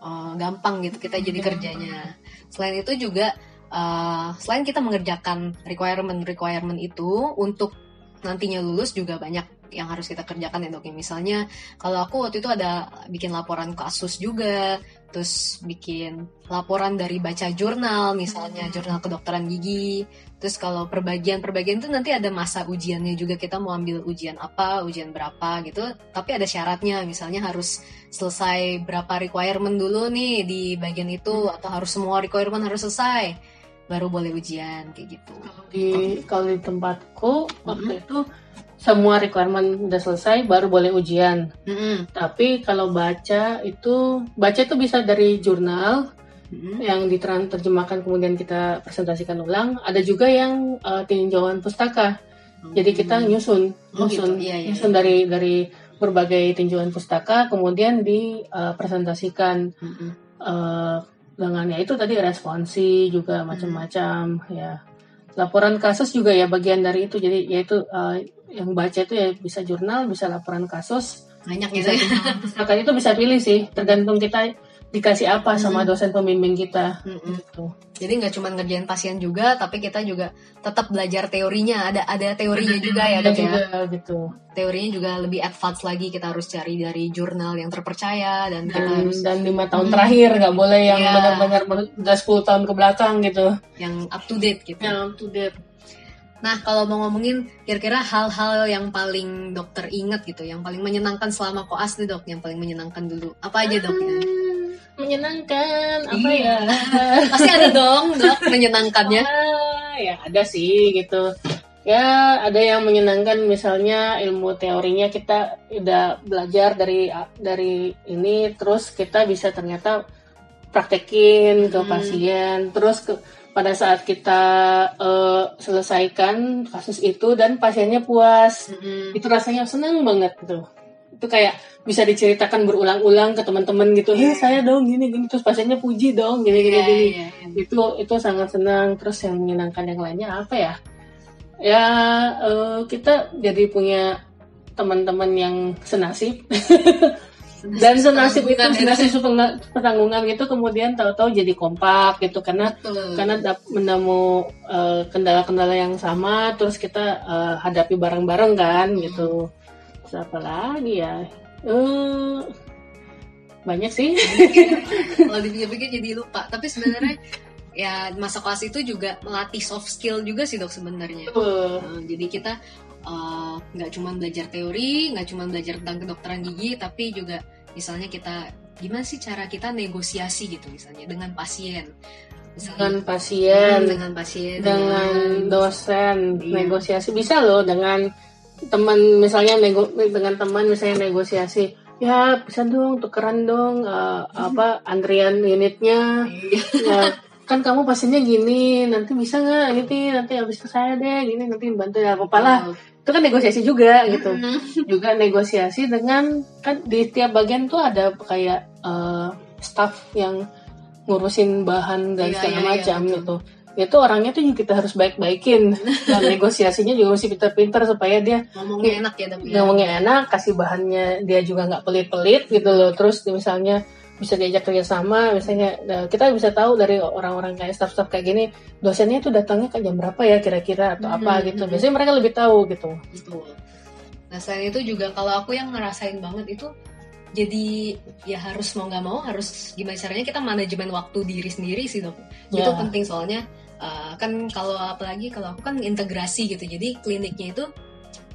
eh, gampang gitu kita jadi kerjanya. Selain itu juga uh, selain kita mengerjakan requirement-requirement itu untuk nantinya lulus juga banyak yang harus kita kerjakan ya dok. Ya misalnya kalau aku waktu itu ada bikin laporan kasus juga terus bikin laporan dari baca jurnal misalnya jurnal kedokteran gigi terus kalau perbagian-perbagian itu nanti ada masa ujiannya juga kita mau ambil ujian apa ujian berapa gitu tapi ada syaratnya misalnya harus selesai berapa requirement dulu nih di bagian itu atau harus semua requirement harus selesai baru boleh ujian kayak gitu. Di kalau di tempatku waktu itu semua requirement udah selesai baru boleh ujian. Mm-hmm. Tapi kalau baca itu baca itu bisa dari jurnal Mm-hmm. yang diterjemahkan kemudian kita presentasikan ulang. Ada juga yang uh, tinjauan pustaka. Jadi kita nyusun, Oh, nyusun, gitu. Iya, iya, nyusun iya. dari dari berbagai tinjauan pustaka kemudian dipresentasikan Mm-mm. eh dengan ya itu tadi responsi juga macam-macam ya laporan kasus juga ya bagian dari itu jadi yaitu eh, yang baca itu ya bisa jurnal bisa laporan kasus banyak gitu ya. pustaka itu bisa pilih sih tergantung kita dikasih apa sama dosen pembimbing kita Mm-mm. gitu. Jadi nggak cuma ngerjain pasien juga, tapi kita juga tetap belajar teorinya. Ada ada teorinya juga ya Ada dok ya. juga gitu Teorinya juga lebih advance lagi. Kita harus cari dari jurnal yang terpercaya dan kita dan harus dan lima tahun terakhir nggak boleh yang Iya. benar-benar udah 10 tahun ke belakang gitu yang up to date gitu. yang to date Nah kalau mau ngomongin kira-kira hal-hal yang paling dokter ingat gitu, yang paling menyenangkan selama koas nih dok, yang paling menyenangkan dulu. Apa aja dok? Menyenangkan apa Iya. ya Pasti ada dong dok menyenangkannya. Ah, ya ada sih gitu ya ada yang menyenangkan misalnya ilmu teorinya kita udah belajar dari dari ini terus kita bisa ternyata praktekin ke Hmm. pasien terus ke, pada saat kita eh, selesaikan kasus itu dan pasiennya puas Mm-mm. itu rasanya seneng banget gitu itu kayak bisa diceritakan berulang-ulang ke teman-teman gitu. "Eh, saya dong gini gini. Terus pasiennya puji dong gini gini Iya, gini. iya, iya. itu itu sangat senang. Terus yang menyenangkan yang lainnya apa ya? Ya eh, kita jadi punya teman-teman yang senasib. Dan senasib itu ya, senasib pertanggungan gitu kemudian tahu-tahu jadi kompak gitu karena Betul. karena menemu eh, kendala-kendala yang sama terus kita eh, hadapi bareng-bareng kan gitu. terus apa lagi ya? Eh, banyak sih. Kalau dipikir-pikir jadi lupa. Tapi sebenarnya ya masa kelas itu juga melatih soft skill juga sih dok sebenarnya. Betul. Nah, jadi kita uh, nggak cuma belajar teori nggak cuma belajar tentang kedokteran gigi tapi juga misalnya kita gimana sih cara kita negosiasi gitu misalnya dengan pasien. Misalnya dengan pasien. Hmm, dengan pasien dengan dosen. Iya. negosiasi. Bisa loh dengan teman misalnya nego dengan teman misalnya negosiasi ya bisa dong tukeran dong eh, apa antrian unitnya. Iya. ya kan kamu pasiennya gini nanti bisa nggak? Ini nanti habis ke saya deh gini nanti bantu. Ya apa apalah itu kan negosiasi juga gitu. Juga negosiasi dengan kan di tiap bagian tuh ada kayak eh, staff yang ngurusin bahan dan Iya, segala iya, iya, macam betul. gitu itu orangnya tuh juga kita harus baik-baikin dan negosiasinya juga mesti pinter-pinter supaya dia ngomongnya enak ya dok ya ngomongnya enak kasih bahannya dia juga nggak pelit-pelit gitu loh terus misalnya bisa diajak kerjasama misalnya nah, kita bisa tahu dari orang-orang kayak staff-staff kayak gini dosennya tuh datangnya ke jam berapa ya kira-kira atau apa Mhm, gitu mhm. biasanya mereka lebih tahu gitu Betul. Nah selain itu juga kalau aku yang ngerasain banget itu jadi ya harus mau nggak mau harus gimana caranya kita manajemen waktu diri sendiri sih dok. Ya. Itu penting soalnya uh, kan kalau apalagi kalau aku kan integrasi gitu. Jadi kliniknya itu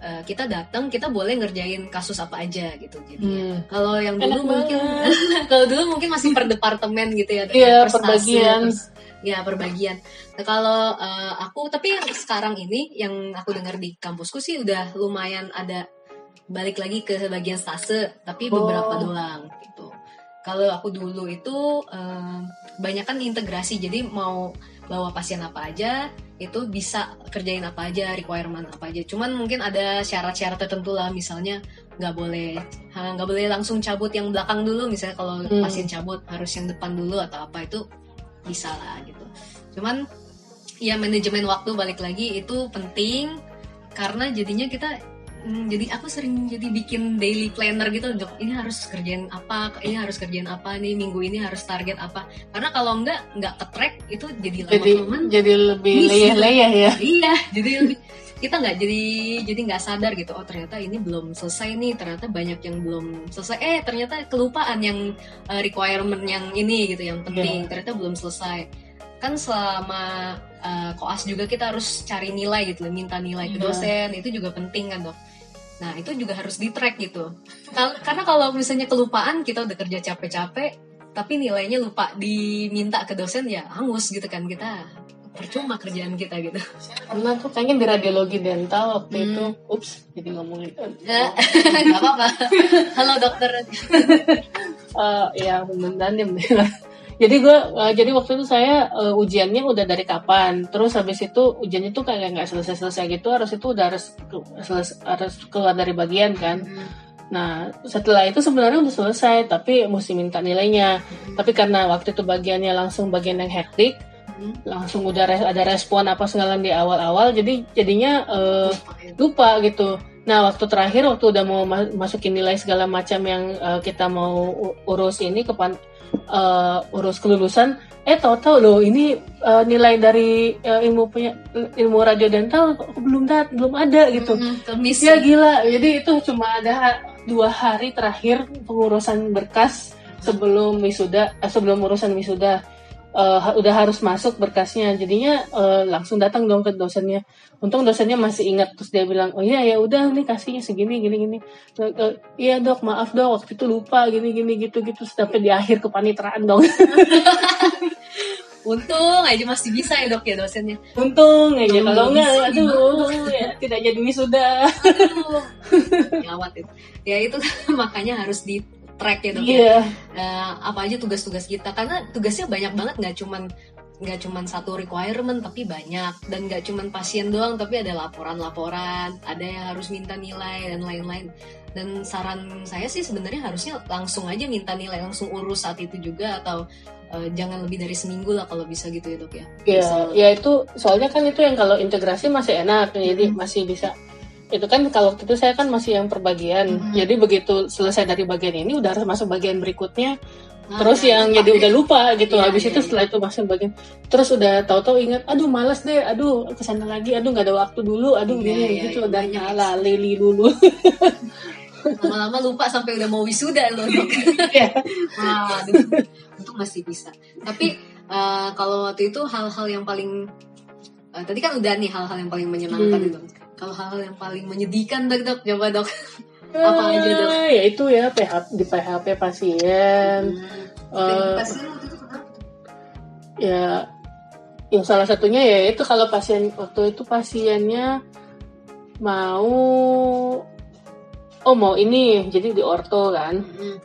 uh, kita datang kita boleh ngerjain kasus apa aja gitu. Jadi Hmm. kalau yang Enak dulu mungkin banget. kalau dulu mungkin masih per departemen gitu ya. Iya, per stase, perbagian. per- ya perbagian. Nah kalau uh, aku tapi yang sekarang ini yang aku dengar di kampusku sih udah lumayan ada balik lagi ke bagian stase tapi Oh. beberapa doang gitu. Kalau aku dulu itu uh, banyak kan integrasi jadi mau bawa pasien apa aja itu bisa kerjain apa aja requirement apa aja. Cuman mungkin ada syarat-syarat tertentu lah misalnya nggak boleh nggak boleh langsung cabut yang belakang dulu. Misalnya kalau Hmm. pasien cabut harus yang depan dulu atau apa itu bisa lah gitu. Cuman ya manajemen waktu balik lagi itu penting karena jadinya kita Hmm, jadi aku sering jadi bikin daily planner gitu dok ini harus kerjain apa ini harus kerjain apa nih minggu ini harus target apa. Karena kalau enggak nggak ke track itu jadi jadi lama-lama jadi lebih gitu. leyeh-leyeh ya? Iya jadi lebih kita nggak jadi jadi nggak sadar gitu oh ternyata ini belum selesai nih ternyata banyak yang belum selesai. Eh ternyata kelupaan yang uh, requirement yang ini gitu yang penting ternyata belum selesai. Kan selama uh, koas juga kita harus cari nilai gitu minta nilai ke Iya. dosen itu juga penting kan dok nah itu juga harus di track gitu karena kalau misalnya kelupaan kita udah kerja capek-capek tapi nilainya lupa diminta ke dosen ya hangus gitu kan kita percuma kerjaan kita gitu karena tuh kayaknya di radiologi dental waktu Hmm. itu ups jadi ngomongin Ya, nggak apa-apa. Halo dokter. Eh, ya lah. Jadi gue, jadi waktu itu saya eh, ujiannya udah dari kapan, terus habis itu ujiannya tuh kayak nggak selesai-selesai gitu, harus itu udah harus seles- harus keluar dari bagian kan. Nah setelah itu sebenarnya udah selesai, tapi mesti minta nilainya. Tapi karena waktu itu bagiannya langsung bagian yang hektik, langsung udah res- ada respon apa segala di awal-awal, jadi jadinya eh, lupa gitu. Nah, waktu terakhir waktu udah mau ma- masukin nilai segala macam yang uh, kita mau urus ini ke pan- uh, urus kelulusan, eh tahu-tahu loh ini uh, nilai dari uh, ilmu punya ilmu radio dental belum dat belum ada gitu. Kemis. Ya gila. Jadi itu cuma ada dua hari terakhir pengurusan berkas sebelum wisuda, eh, sebelum urusan wisuda. Ha- udah harus masuk berkasnya, jadinya eh, langsung datang dong ke dosennya. Untung dosennya masih ingat terus dia bilang, oh iya ya udah nih kasihnya segini gini gini. Eh, iya dok maaf dok waktu itu lupa gini gini gitu gitu sampai di akhir kepanitraan dong. Untung aja masih bisa ya dok ya dosennya. Untung aja kalau enggak bisa aduh ya, tidak jadi wisuda. Aduh, Gawat itu. Ya itu makanya harus di track ya dok ya. Iya. Eh, apa aja tugas-tugas kita karena tugasnya banyak banget nggak cuman nggak cuman satu requirement tapi banyak dan nggak cuman pasien doang tapi ada laporan-laporan ada yang harus minta nilai dan lain-lain dan saran saya sih sebenarnya harusnya langsung aja minta nilai langsung urus saat itu juga atau eh, jangan lebih dari seminggu lah kalau bisa gitu ya dok ya Ya, Bisa- ya itu soalnya kan itu yang kalau integrasi masih enak, jadi Mhm. masih bisa. Itu kan kalau waktu itu saya kan masih yang perbagian, Mhm. jadi begitu selesai dari bagian ini udah harus masuk bagian berikutnya. Nah, terus nah, yang jadi ya. udah lupa gitu. Iya, Habis iya, itu iya. setelah itu masuk bagian, terus udah tahu-tahu ingat, aduh males deh, aduh ke sana lagi, aduh nggak ada waktu dulu, aduh Iya, gini iya, gitu iya, dan banyak ala lili dulu. lama-lama lupa sampai udah mau wisuda loh Iya. Wah, aduh, untung masih bisa. Tapi eh, kalau waktu itu hal-hal yang paling eh, tadi kan udah nih hal-hal yang paling menyenangkan Hmm. itu. Kalau hal-hal yang paling menyedihkan dok, dok coba dok. Apa aja, Dok? Ah, Ya itu ya PH, di PHP pasien. Eh, Pasien waktu itu kenapa? ya yang salah satunya ya itu kalau pasien waktu itu pasiennya mau oh mau ini jadi di orto kan Mm-mm.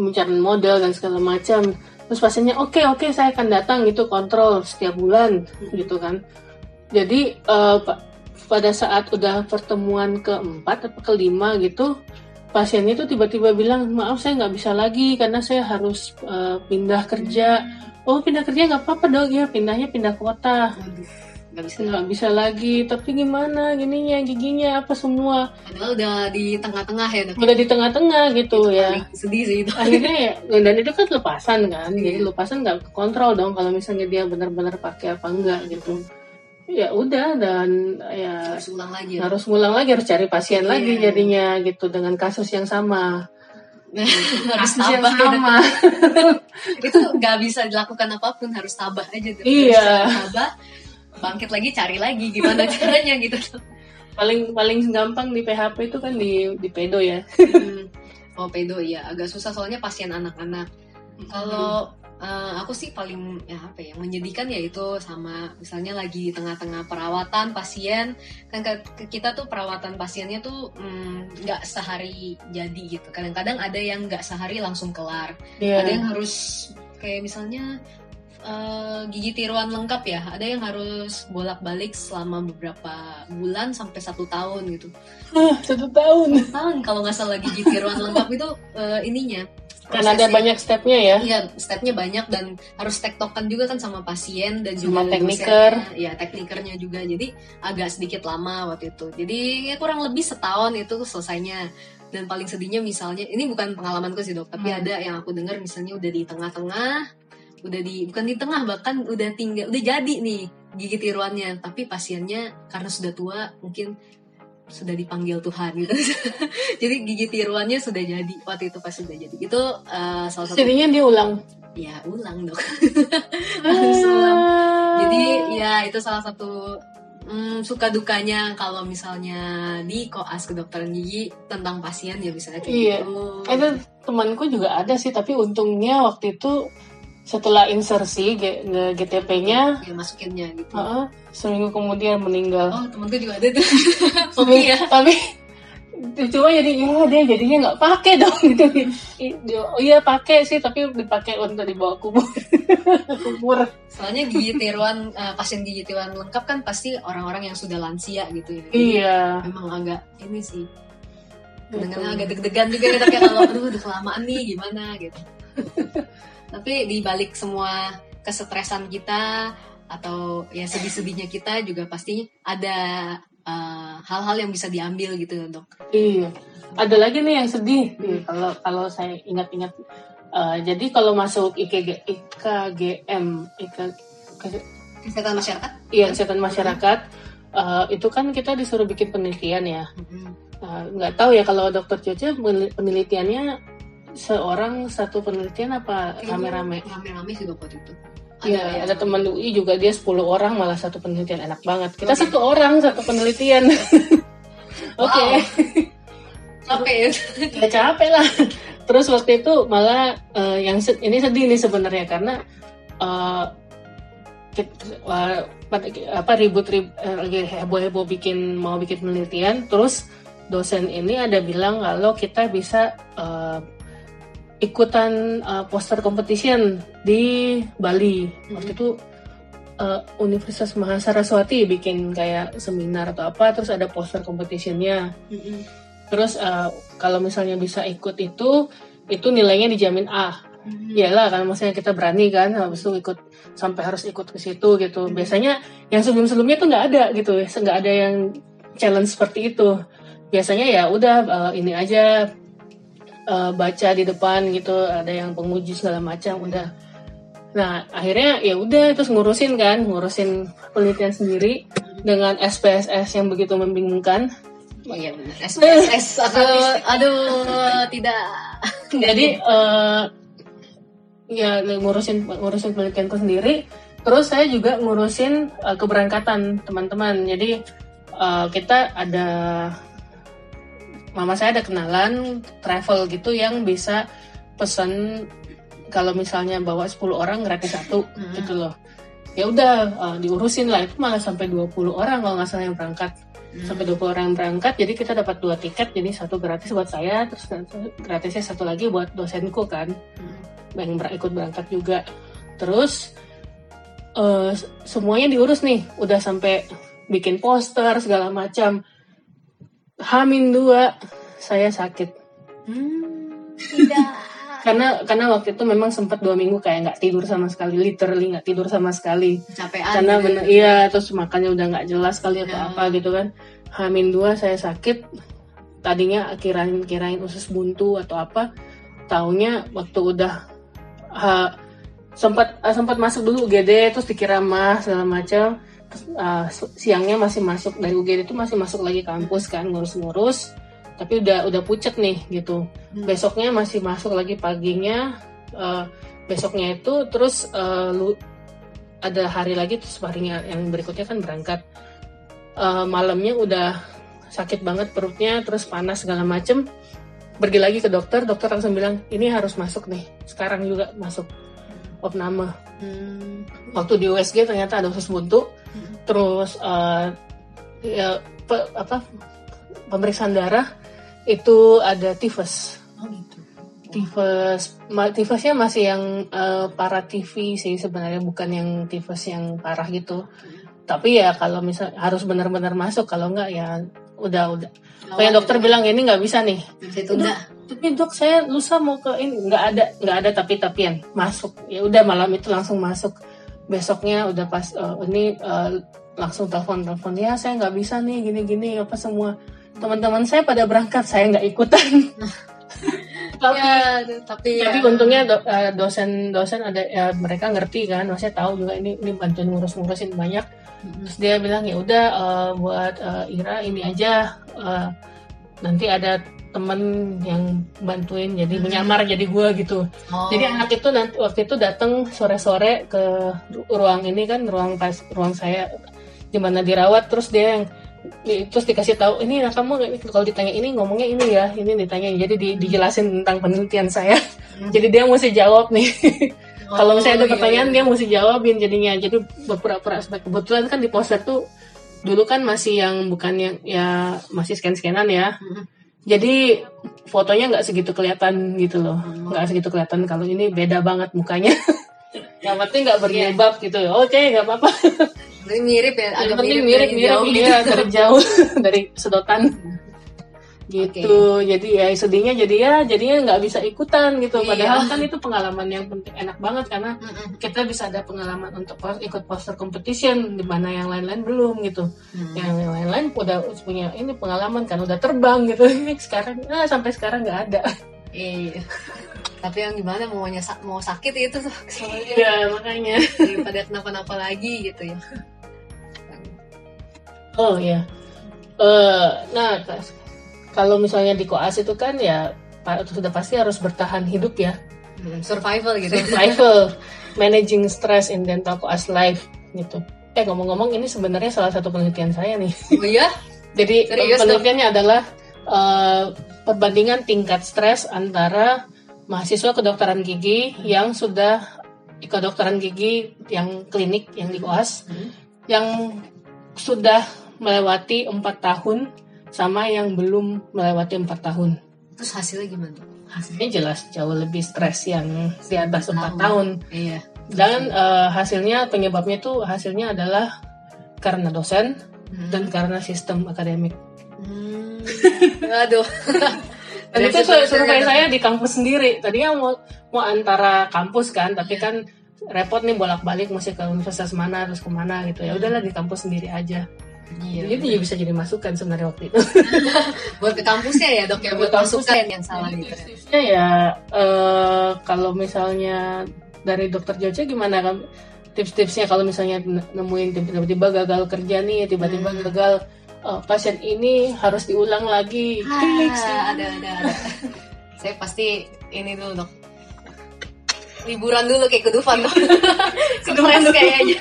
mencari model dan segala macam terus pasiennya oke oke saya akan datang itu kontrol setiap bulan gitu kan jadi pa- pada saat udah pertemuan keempat atau kelima gitu pasiennya itu tiba-tiba bilang maaf saya nggak bisa lagi karena saya harus eh, pindah kerja. Oh pindah kerja nggak apa-apa dong ya pindahnya pindah kota. Nggak bisa. nggak bisa lagi tapi gimana gininya giginya apa semua. Padahal udah di tengah-tengah ya udah di tengah-tengah gitu Itu ya. Sedih sih itu. akhirnya ya dan itu kan lepasan kan Iya. jadi lepasan nggak kontrol dong kalau misalnya dia benar-benar pakai apa enggak gitu ya udah dan ya Harus ulang lagi ya. harus ngulang lagi harus cari pasien Iya. lagi jadinya gitu dengan kasus yang sama harus tabah ya. sama itu nggak bisa dilakukan apa pun harus tabah aja tuh Iya. Harus tabah bangkit lagi cari lagi gimana caranya gitu paling paling gampang di PHP itu kan di di pedo ya Hmm. oh pedo ya agak susah soalnya pasien anak-anak kalau eh, aku sih paling ya apa ya menyedihkan ya itu sama misalnya lagi di tengah-tengah perawatan pasien. Kan ke- kita tuh perawatan pasiennya tuh mm, nggak sehari jadi gitu. Kadang-kadang ada yang nggak sehari langsung kelar. Iya. ada yang harus kayak misalnya eh, gigi tiruan lengkap ya. Ada yang harus bolak-balik selama beberapa bulan sampai satu tahun gitu. Hah, satu tahun? Tahun kalau nggak salah gigi tiruan lengkap itu eh, ininya Karena ada banyak stepnya ya. Iya, stepnya banyak dan harus tektokan juga kan sama pasien dan juga Sama tekniker. Iya, teknikernya juga. Jadi agak sedikit lama waktu itu. Jadi ya kurang lebih setahun itu selesainya. Dan paling sedihnya misalnya, ini bukan pengalamanku sih dok, tapi Hmm. ada yang aku dengar misalnya udah di tengah-tengah, udah di bukan di tengah bahkan udah tinggal, udah jadi nih gigi tiruannya, tapi pasiennya karena sudah tua mungkin sudah dipanggil Tuhan gitu. jadi gigi tiruannya sudah jadi waktu itu pas sudah jadi. Itu eh, salah satu Jadinya dia ulang. ya ulang dok Harus ulang. jadi ya itu salah satu mm, suka dukanya kalau misalnya di koas kedokteran gigi tentang pasien ya misalnya kayak Iya. gitu itu temanku juga ada sih, tapi untungnya waktu itu setelah insersi GTP-nya, ya masukinnya gitu heeh, seminggu kemudian meninggal. oh temanku juga ada tuh tapi, ya tapi cuma jadi ya dia jadinya nggak pakai dong gitu. Oh iya pakai sih, tapi dipakai untuk dibawa kubur. kubur. soalnya gigi tiruan eh, pasien gigi tiruan lengkap kan pasti orang-orang yang sudah lansia gitu ya Jadi Iya. memang agak ini sih Gitu. kadang agak deg-degan juga kita kayak kalau aduh udah kelamaan nih gimana gitu tapi di balik semua kesetresan kita atau ya sedih-sedihnya kita juga pastinya ada uh, hal-hal yang bisa diambil gitu dok Iya. Ada lagi nih yang sedih. Nih, kalau kalau saya ingat-ingat eh, jadi kalau masuk IKG, IKGM, IK, kesehatan masyarakat iya kesehatan masyarakat eh, itu kan kita disuruh bikin penelitian ya. Nah, nggak tahu ya kalau dokter penel- penelitiannya seorang satu penelitian apa rame-rame? rame-rame sih waktu itu Iya, ada teman UI juga dia 10 orang malah satu penelitian enak banget. Kita Oke. satu orang satu penelitian. Oke. Capek ya ya capek lah terus waktu itu malah eh, yang se- ini sedih nih sebenarnya karena eh, eh, apa ribut rib, eh, lagi heboh heboh bikin mau bikin penelitian terus dosen ini ada bilang kalau kita bisa eh, ikutan eh, poster competition di Bali waktu itu eh, Universitas Mahasaraswati bikin kayak seminar atau apa terus ada poster competitionnya Mm-mm. Terus eh, kalau misalnya bisa ikut itu, itu nilainya dijamin A. Mm-mm. Iyalah kan maksudnya kita berani kan, habis itu ikut sampai harus ikut ke situ gitu. Biasanya yang sebelum-sebelumnya tuh nggak ada gitu, nggak ada yang challenge seperti itu. Biasanya ya udah eh, ini aja eh, baca di depan gitu, ada yang penguji segala macam, udah. Nah akhirnya ya udah terus ngurusin kan, ngurusin penelitian sendiri dengan SPSS yang begitu membingungkan. Oh iya benar. SPSS aduh, aduh tidak jadi eh ya ngurusin ngurusin penelitianku sendiri terus saya juga ngurusin eh, keberangkatan teman-teman jadi eh, kita ada mama saya ada kenalan travel gitu yang bisa pesan kalau misalnya bawa 10 orang gratis satu Hmm. gitu loh. Ya udah eh, diurusin lah. Itu malah sampai 20 orang kalau nggak salah yang berangkat. Sampai 20 orang berangkat jadi kita dapat dua tiket jadi satu gratis buat saya terus gratisnya satu lagi buat dosenku kan yang ber- ikut berangkat juga. Terus eh, semuanya diurus nih. Udah sampai bikin poster segala macam Hamin dua saya sakit. Hmm, tidak. Karena karena waktu itu memang sempat dua minggu kayak nggak tidur sama sekali literally nggak tidur sama sekali. Capean karena gitu. bener iya terus makannya udah nggak jelas kali atau Ya. apa gitu kan. Hamin dua saya sakit. Tadinya kirain kirain usus buntu atau apa. Taunya waktu udah ha, sempat sempat masuk dulu UGD terus dikira mah segala macam si- siangnya masih masuk dari UGD itu masih masuk lagi kampus kan ngurus-ngurus. Tapi udah udah pucet nih gitu. Hmm. besoknya masih masuk lagi paginya eh, besoknya itu terus eh, lu ada hari lagi terus harinya yang berikutnya kan berangkat. Eh, malamnya udah sakit banget perutnya terus panas segala macem. Pergi lagi ke dokter dokter langsung bilang ini harus masuk nih sekarang juga masuk opname Hmm. waktu di USG ternyata ada usus buntu Hmm. terus eh, ya pe- apa pemeriksaan darah itu ada tifus Oh gitu. tifus ma- tifusnya masih yang eh, para TV sih sebenarnya bukan yang tifus yang parah gitu tapi ya kalau misal harus benar-benar masuk kalau enggak ya udah udah. Kayak dokter bilang ini nggak bisa nih. Tunda tapi dok saya lusa mau ke ini. Nggak ada nggak ada tapi tapian masuk. Ya udah malam itu langsung masuk. Besoknya udah pas uh, ini uh, langsung telepon telepon ya saya nggak bisa nih gini gini apa semua. Teman-teman saya pada berangkat saya nggak ikutan. Tapi ya, tapi tapi ya. untungnya do- eh, dosen-dosen ada ya mereka ngerti kan. Maksudnya tahu juga ini ini bantuin ngurus-ngurusin banyak terus dia bilang ya udah eh, buat eh, Ira ini aja eh, nanti ada temen yang bantuin jadi Hmm. menyamar jadi gua gitu Oh. jadi anak itu nanti waktu itu datang sore-sore ke ru- ruang ini kan ruang pas ruang saya di mana dirawat terus dia yang terus dikasih tahu ini nah kamu kalau ditanya ini ngomongnya ini ya ini ditanya jadi di- dijelasin tentang penelitian saya Hmm. jadi dia mesti jawab nih kalau misalnya ada iya, pertanyaan iya. dia mesti jawabin jadinya. Jadi berpura-pura kebetulan kan di poster tuh dulu kan masih yang bukan yang ya masih scan-scanan ya. Mm. jadi fotonya nggak segitu kelihatan gitu loh. Nggak segitu kelihatan kalau ini beda banget mukanya. Yang penting nggak Iya. berjilbab gitu oke nggak apa-apa. Mirip ya, agak mirip, mirip dari mirip jauh. gitu. iya dari jauh dari sedotan gitu. Jadi ya sedihnya jadi ya jadinya nggak bisa ikutan gitu. Iya. padahal kan itu pengalaman yang penting enak banget karena kita bisa ada pengalaman untuk pos- ikut poster competition di mana yang lain-lain belum gitu. Hmm. yang lain-lain udah punya ini pengalaman kan udah terbang gitu. Sekarang ah, sampai sekarang nggak ada. Iya. Tapi yang gimana maunya sa- mau sakit itu soalnya ya makanya. Daripada kenapa-napa lagi gitu ya. oh ya Eh, nah kalau misalnya di koas itu kan ya sudah pasti harus bertahan hidup ya Hmm, survival gitu. survival managing stress in dental koas life gitu eh ngomong-ngomong ini sebenarnya salah satu penelitian saya nih Oh iya? Jadi Serius, penelitiannya adalah eh, perbandingan tingkat stres antara mahasiswa kedokteran gigi yang sudah kedokteran gigi yang klinik yang di koas Hmm. yang sudah melewati empat tahun sama yang belum melewati empat tahun. Terus hasilnya gimana? tuh? Hasilnya Ini jelas jauh lebih stres yang di atas Tahun. empat tahun. iya. Dan eh, hasilnya penyebabnya itu hasilnya adalah karena dosen Hmm. dan karena sistem akademik. Hmm. Aduh. Dan itu sur- survei saya di kampus sendiri. Tadinya mau mau antara kampus kan, tapi kan repot nih bolak-balik mesti ke universitas mana terus ke mana gitu ya. Udahlah di kampus sendiri aja. Iya. Jadi itu bisa jadi masukan sebenarnya waktu itu. buat ke kampusnya ya dok ya buat Buat kampus. masukan yang salah gitu. Tipsnya ya eh, kalau misalnya dari dokter Joce gimana kan tips-tipsnya kalau misalnya nemuin tiba-tiba gagal kerja nih, tiba-tiba Hmm. gagal eh, pasien ini harus diulang lagi. Ah, ada ada ada. Saya pasti ini dulu dok. Liburan dulu kayak ke Dufan dok. Stres kayaknya.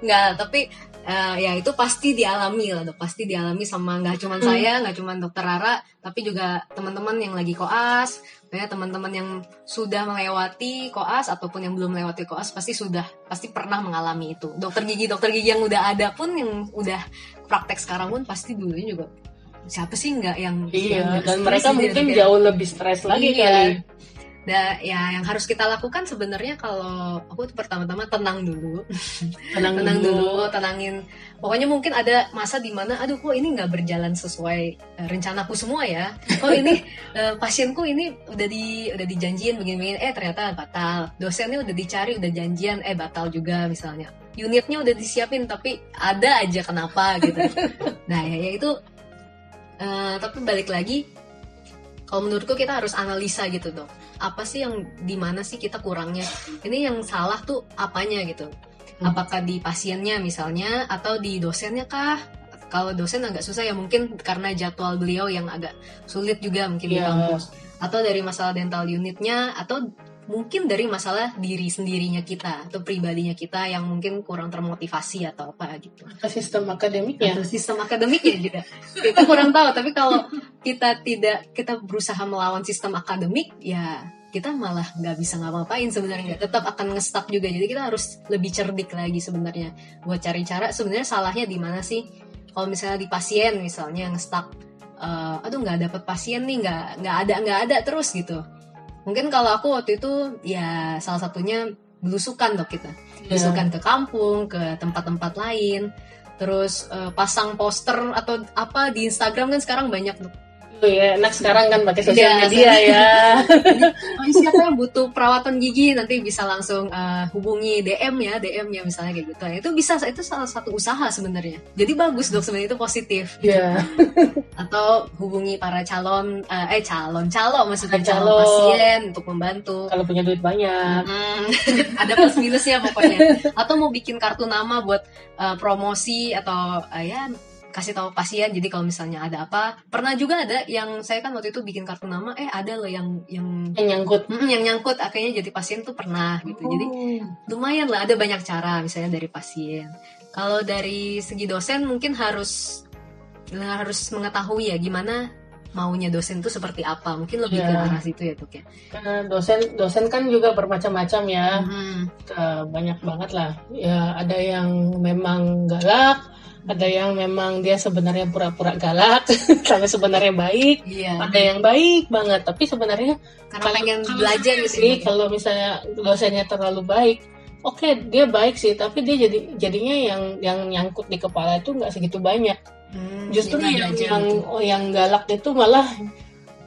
Enggak, tapi eh, ya itu pasti dialami lah dok. Pasti dialami sama nggak cuma Hmm. saya, nggak cuma dokter Rara, tapi juga teman-teman yang lagi koas, ya teman-teman yang sudah melewati koas ataupun yang belum melewati koas pasti sudah pasti pernah mengalami itu. Dokter gigi dokter gigi yang udah ada pun yang udah praktek sekarang pun pasti dulunya juga siapa sih nggak yang yang Iya, nggak dan mereka sih mungkin dia- jauh lebih stres lagi Iya. kali. Da, ya yang harus kita lakukan sebenarnya kalau aku tuh pertama-tama tenang dulu, Tenang, tenang dulu, tenangin. Pokoknya mungkin ada masa di mana, aduh kok ini nggak berjalan sesuai eh, rencanaku semua ya. Kok ini eh, pasienku ini udah di udah dijanjiin begini-begini, eh ternyata batal. Dosennya udah dicari, udah janjian, eh batal juga misalnya. Unitnya udah disiapin tapi ada aja kenapa gitu. Nah ya, ya itu. eh, tapi balik lagi, kalau menurutku kita harus analisa gitu dong apa sih yang di mana sih kita kurangnya? Ini yang salah tuh apanya gitu? Hmm. apakah di pasiennya misalnya atau di dosennya kah? Kalau dosen agak susah ya mungkin karena jadwal beliau yang agak sulit juga mungkin di Iya. kampus. Atau dari masalah dental unitnya atau mungkin dari masalah diri sendirinya kita atau pribadinya kita yang mungkin kurang termotivasi atau apa gitu. Ke sistem akademiknya. atau sistem akademiknya juga kita kurang tahu tapi kalau kita tidak kita berusaha melawan sistem akademik ya kita malah nggak bisa ngapa-ngapain sebenarnya. Tetap akan ngestak juga. Jadi kita harus lebih cerdik lagi sebenarnya buat cari cara. Sebenarnya salahnya di mana sih? Kalau misalnya di pasien misalnya ngestak eh, aduh nggak dapet pasien nih nggak nggak ada nggak ada terus gitu mungkin kalau aku waktu itu ya salah satunya belusukan dok kita. Iya. belusukan ke kampung ke tempat-tempat lain. Terus eh, pasang poster atau apa di Instagram kan sekarang banyak tuh ya, enak sekarang kan pakai sosial Iya, media ya. oh, siapa yang butuh perawatan gigi nanti bisa langsung eh, hubungi DM ya DM ya misalnya kayak gitu Nah, itu bisa itu salah satu usaha sebenarnya jadi bagus dok sebenarnya itu positif Iya. atau hubungi para calon eh, eh calon calon maksudnya Calon. calon pasien untuk membantu Kalau punya duit banyak. Hmm, ada plus minusnya pokoknya. Atau mau bikin kartu nama buat uh, promosi atau uh, ya kasih tahu pasien. Jadi kalau misalnya ada apa, pernah juga ada yang saya kan waktu itu bikin kartu nama, eh ada loh yang yang Yang nyangkut. Mm, yang nyangkut akhirnya jadi pasien tuh pernah gitu. Jadi Oh. lumayan lah ada banyak cara misalnya dari pasien. Kalau dari segi dosen mungkin harus harus mengetahui ya gimana maunya dosen tuh seperti apa. Mungkin lebih ke Iya. arah situ ya tuh ya. Karena dosen dosen kan juga bermacam-macam ya. Eh, banyak banget lah. Ya ada yang memang galak, ada yang memang dia sebenarnya pura-pura galak, tapi sebenarnya baik. Iya. Ada yang baik banget, tapi sebenarnya Karena pengen kalau belajar gitu. sih ya. kalau misalnya dosennya terlalu baik oke dia baik sih tapi dia jadi jadinya yang yang nyangkut di kepala itu nggak segitu banyak Hmm, justru yang yang gitu. yang galak itu malah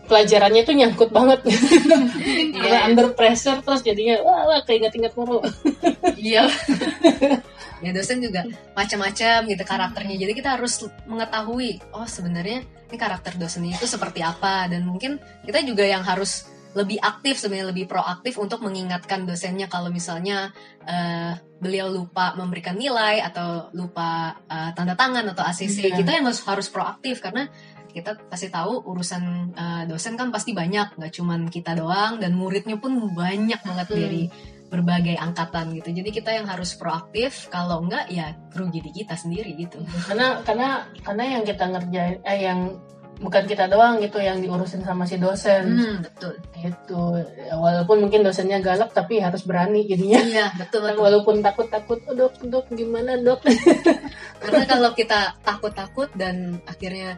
pelajarannya itu nyangkut banget karena Iya. under pressure terus jadinya wah, wah keinget-inget mulu Iya. ya dosen juga macam-macam gitu karakternya. Jadi kita harus mengetahui oh sebenarnya ini karakter dosennya itu seperti apa dan mungkin kita juga yang harus lebih aktif sebenarnya lebih proaktif untuk mengingatkan dosennya kalau misalnya eh, beliau lupa memberikan nilai atau lupa eh, tanda tangan atau ACC Iya. kita yang harus harus proaktif karena kita pasti tahu urusan eh, dosen kan pasti banyak nggak cuman kita doang dan muridnya pun banyak banget Hmm. dari berbagai angkatan gitu. Jadi kita yang harus proaktif kalau enggak ya rugi di kita sendiri gitu. Karena karena karena yang kita ngerjain eh yang bukan kita doang gitu yang diurusin sama si dosen. Hmm, betul. Gitu. Ya, walaupun mungkin dosennya galak tapi harus berani jadinya. Iya betul betul. Walaupun takut-takut oh, dok dok gimana dok? Karena kalau kita takut-takut dan akhirnya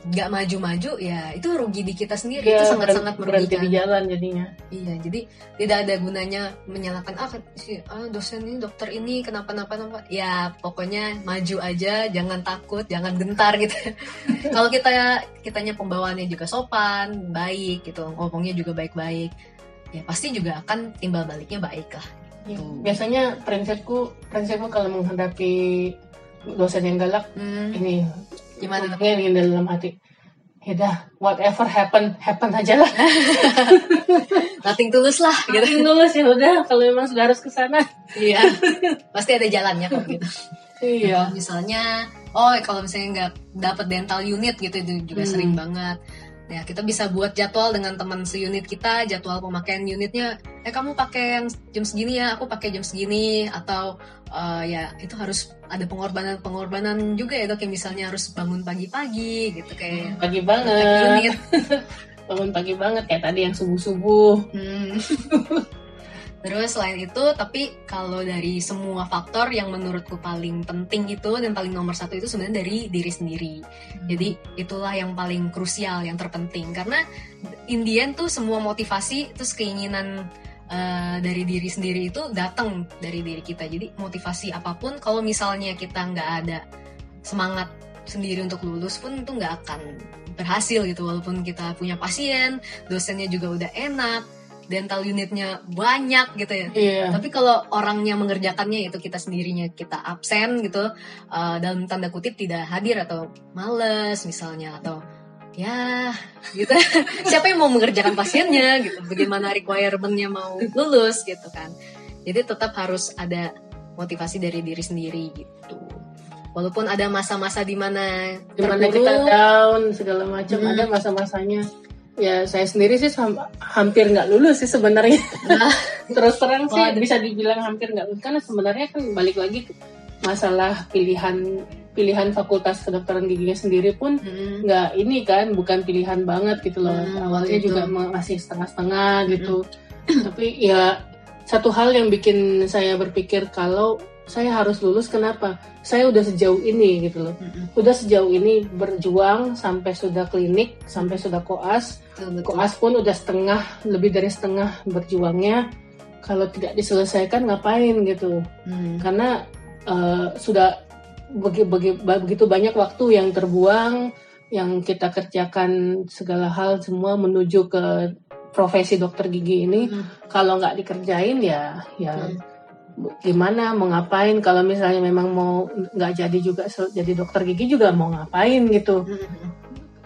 nggak maju-maju ya itu rugi di kita sendiri Dia itu sangat-sangat berhenti merugikan di jalan jadinya Iya, jadi tidak ada gunanya menyalahkan ah si ah, dosen ini dokter ini kenapa-napa napa. Ya pokoknya maju aja, jangan takut, jangan gentar gitu. Kalau kita kitanya pembawaannya juga sopan, baik gitu, ngomongnya juga baik-baik, ya pasti juga akan timbal baliknya baik lah. Gitu. biasanya prinsipku prinsipku kalau menghadapi dosen yang galak Hmm, ini gimana tuh? di dalam hati ya dah whatever happen happen aja lah Nothing tulus lah gitu. gitu dulu sih udah kalau memang sudah harus ke sana Iya, pasti ada jalannya kok gitu. iya Kalau misalnya, oh kalau misalnya nggak dapat dental unit gitu itu juga Hmm. sering banget. Ya kita bisa buat jadwal dengan teman seunit kita, jadwal pemakaian unitnya. Eh kamu pakai yang jam segini ya, aku pakai jam segini. Atau eh, ya itu harus ada pengorbanan-pengorbanan juga ya dok. Yang misalnya harus bangun pagi-pagi gitu kayak pagi pakai banget unit. bangun pagi banget kayak tadi yang subuh subuh Hmm. Terus selain itu, tapi kalau dari semua faktor yang menurutku paling penting itu dan paling nomor satu itu sebenarnya dari diri sendiri. Jadi itulah yang paling krusial, yang terpenting. Karena in the end tuh semua motivasi, terus keinginan eh, dari diri sendiri itu datang dari diri kita. Jadi motivasi apa pun, kalau misalnya kita nggak ada semangat sendiri untuk lulus pun itu nggak akan berhasil gitu. Walaupun kita punya pasien, dosennya juga udah enak, dental unitnya banyak gitu ya. iya. Tapi kalau orangnya mengerjakannya itu kita sendirinya kita absen gitu uh, dalam tanda kutip tidak hadir atau males misalnya atau ya gitu. Siapa yang mau mengerjakan pasiennya gitu? Bagaimana requirementnya mau lulus gitu kan? Jadi tetap harus ada motivasi dari diri sendiri gitu. Walaupun ada masa-masa di mana di mana kita down segala macam Hmm. ada masa-masanya ya saya sendiri sih hampir nggak lulus sih sebenarnya Nah. terus terang sih Waduh. bisa dibilang hampir nggak lulus karena sebenarnya kan balik lagi ke masalah pilihan pilihan fakultas kedokteran giginya sendiri pun mm, nggak ini kan bukan pilihan banget gitu loh Hmm, awalnya waktu itu. juga masih setengah-setengah gitu tapi ya satu hal yang bikin saya berpikir kalau saya harus lulus kenapa? Saya udah sejauh ini gitu loh. Mm, udah sejauh ini berjuang sampai sudah klinik sampai sudah koas. Betul, betul. koas pun udah setengah lebih dari setengah berjuangnya. Kalau tidak diselesaikan ngapain gitu. Hmm, karena eh, sudah begi- begi- begitu banyak waktu yang terbuang yang kita kerjakan segala hal semua menuju ke profesi dokter gigi ini. Hmm. kalau nggak dikerjain ya ya Hmm. Gimana mau ngapain kalau misalnya memang mau nggak jadi juga jadi dokter gigi juga mau ngapain gitu Hmm.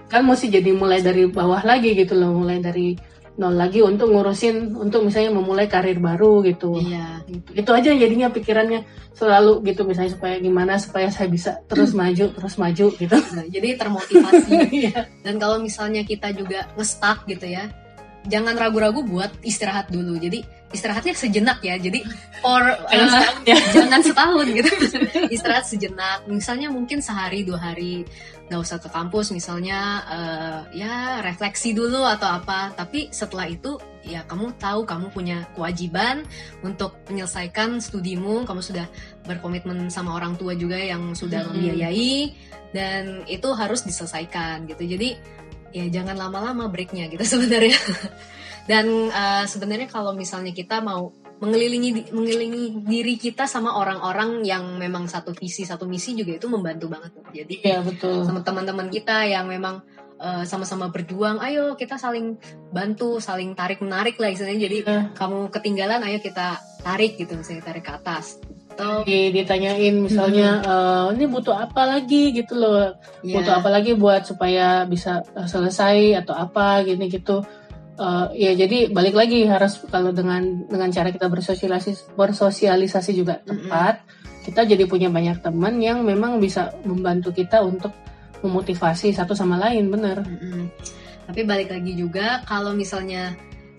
kan mesti jadi mulai dari bawah lagi gitu loh mulai dari nol lagi untuk ngurusin untuk misalnya memulai karir baru gitu Iya. Gitu. itu aja jadinya pikirannya selalu gitu misalnya supaya gimana supaya saya bisa terus maju terus maju gitu Nah, jadi termotivasi. Iya. Dan kalau misalnya kita juga nge-stuck gitu ya, jangan ragu-ragu buat istirahat dulu. Jadi istirahatnya sejenak ya. Jadi for uh, setahun ya. jangan setahun gitu. istirahat sejenak. Misalnya mungkin sehari dua hari nggak usah ke kampus. Misalnya eh, ya refleksi dulu atau apa. Tapi setelah itu ya kamu tahu kamu punya kewajiban untuk menyelesaikan studimu. Kamu sudah berkomitmen sama orang tua juga yang sudah Mm-mm. membiayai dan itu harus diselesaikan gitu. Jadi ya jangan lama-lama breaknya gitu sebenarnya. Dan eh, sebenarnya kalau misalnya kita mau mengelilingi mengelilingi diri kita sama orang-orang yang memang satu visi satu misi juga itu membantu banget. Jadi iya betul sama teman-teman kita yang memang eh, sama-sama berjuang, ayo kita saling bantu, saling tarik menarik lah istilahnya. Jadi Iya. kamu ketinggalan, ayo kita tarik gitu, misalnya tarik ke atas. Atau Di- ditanyain misalnya eh, ini butuh apa lagi gitu loh ya, butuh apa lagi buat supaya bisa uh, selesai atau apa gini gitu Uh, ya jadi balik lagi harus kalau dengan dengan cara kita bersosialisasi bersosialisasi juga tepat kita jadi punya banyak teman yang memang bisa membantu kita untuk memotivasi satu sama lain bener Mm-mm. Tapi balik lagi juga kalau misalnya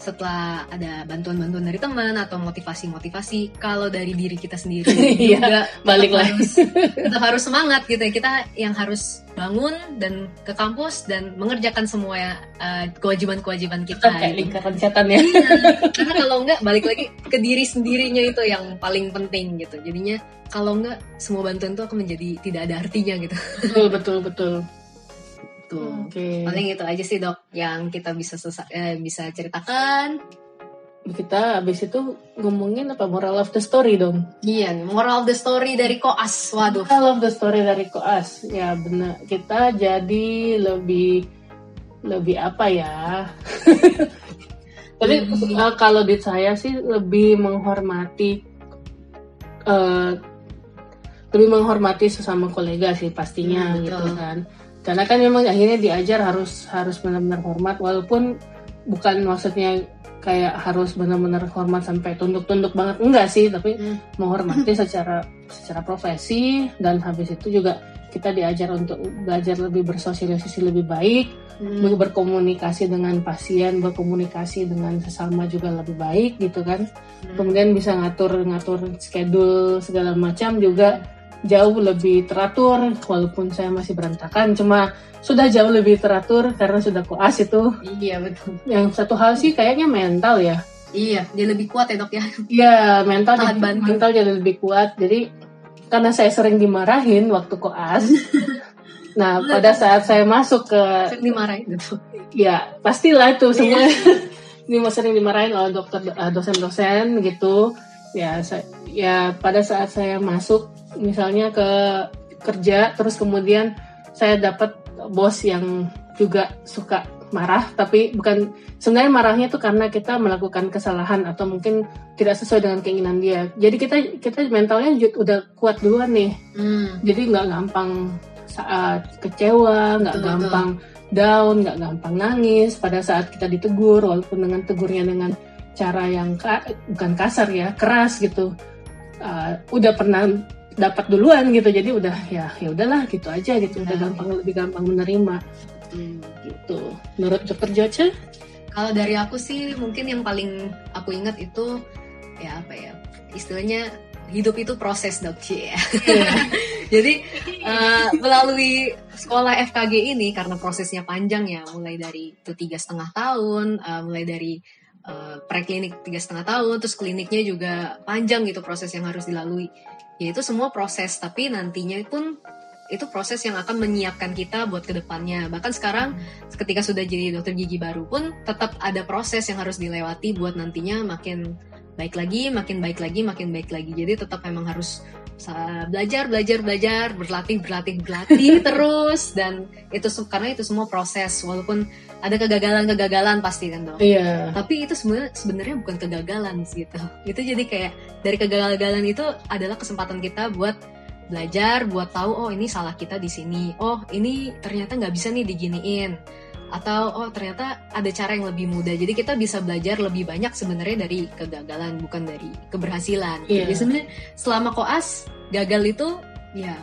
setelah ada bantuan-bantuan dari teman atau motivasi-motivasi, kalau dari diri kita sendiri Iya, juga balik tetap lagi. harus, tetap harus semangat gitu ya. Kita yang harus bangun dan ke kampus dan mengerjakan semua ya, eh, kewajiban-kewajiban kita. kayak gitu. lingkaran setan ya Iya, karena kalau enggak balik lagi ke diri sendirinya itu yang paling penting gitu. Jadinya kalau enggak semua bantuan itu akan menjadi tidak ada artinya gitu. betul betul betul Tuh. oke Paling itu aja sih dok yang kita bisa eh, bisa ceritakan. kita habis itu ngomongin apa moral of the story dong Iya, moral of the story dari koas. Waduh. I love the story dari Koas. Ya benar. Kita jadi lebih lebih apa ya? Tapi eh, kalau di saya sih lebih menghormati eh, lebih menghormati sesama kolega sih pastinya Hmm, gitu kan. Karena kan memang akhirnya diajar harus harus benar-benar hormat walaupun bukan maksudnya kayak harus benar-benar hormat sampai tunduk-tunduk banget enggak sih tapi Hmm. menghormati secara secara profesi dan habis itu juga kita diajar untuk belajar lebih bersosialisasi lebih baik, Hmm. berkomunikasi dengan pasien, berkomunikasi dengan sesama juga lebih baik gitu kan. Hmm. Kemudian bisa ngatur-ngatur schedule segala macam juga jauh lebih teratur walaupun saya masih berantakan cuma sudah jauh lebih teratur karena sudah koas itu. Iya betul. Yang satu hal sih kayaknya mental ya. Iya, dia lebih kuat ya dok ya. Iya, mental jadi, bantu. mental jadi lebih kuat. Jadi karena saya sering dimarahin waktu koas. nah, pada saat saya masuk ke Sering dimarahin gitu. ya pastilah itu semua ini mau sering dimarahin oleh dokter eh, dosen-dosen gitu. Ya, saya, ya pada saat saya masuk misalnya ke kerja terus kemudian saya dapat bos yang juga suka marah tapi bukan sebenarnya marahnya tuh karena kita melakukan kesalahan atau mungkin tidak sesuai dengan keinginan dia. Jadi kita kita mentalnya udah kuat duluan nih. Hmm. jadi nggak gampang saat kecewa nggak gampang down nggak gampang nangis. Pada saat kita ditegur walaupun dengan tegurnya dengan cara yang ka- bukan kasar ya keras gitu. Uh, udah pernah dapat duluan gitu. Jadi udah ya ya udahlah gitu aja gitu. Udah Nah, gampang lebih gampang menerima. Hmm. gitu. Menurut dokter Joce? Kalau dari aku sih mungkin yang paling aku ingat itu ya apa ya istilahnya hidup itu proses dok. Ci, ya. Jadi eh, melalui sekolah FKG ini karena prosesnya panjang ya, mulai dari itu tiga setengah tahun, eh, mulai dari eh, preklinik tiga setengah tahun, terus kliniknya juga panjang gitu proses yang harus dilalui. Ya itu semua proses, tapi nantinya pun itu proses yang akan menyiapkan kita buat ke depannya. Bahkan sekarang ketika sudah jadi dokter gigi baru pun tetap ada proses yang harus dilewati buat nantinya makin baik lagi, makin baik lagi, makin baik lagi. Jadi tetap memang harus belajar belajar belajar berlatih berlatih berlatih terus. Dan itu karena itu semua proses. Walaupun ada kegagalan kegagalan pasti kan dok Iya. tapi itu sebenarnya sebenarnya bukan kegagalan sih, gitu. Itu jadi kayak dari kegagalan itu adalah kesempatan kita buat belajar buat tahu oh ini salah kita di sini. Oh ini ternyata nggak bisa nih diginiin atau oh ternyata ada cara yang lebih mudah. Jadi kita bisa belajar lebih banyak sebenarnya dari kegagalan bukan dari keberhasilan. Iya. jadi sebenarnya selama koas gagal itu ya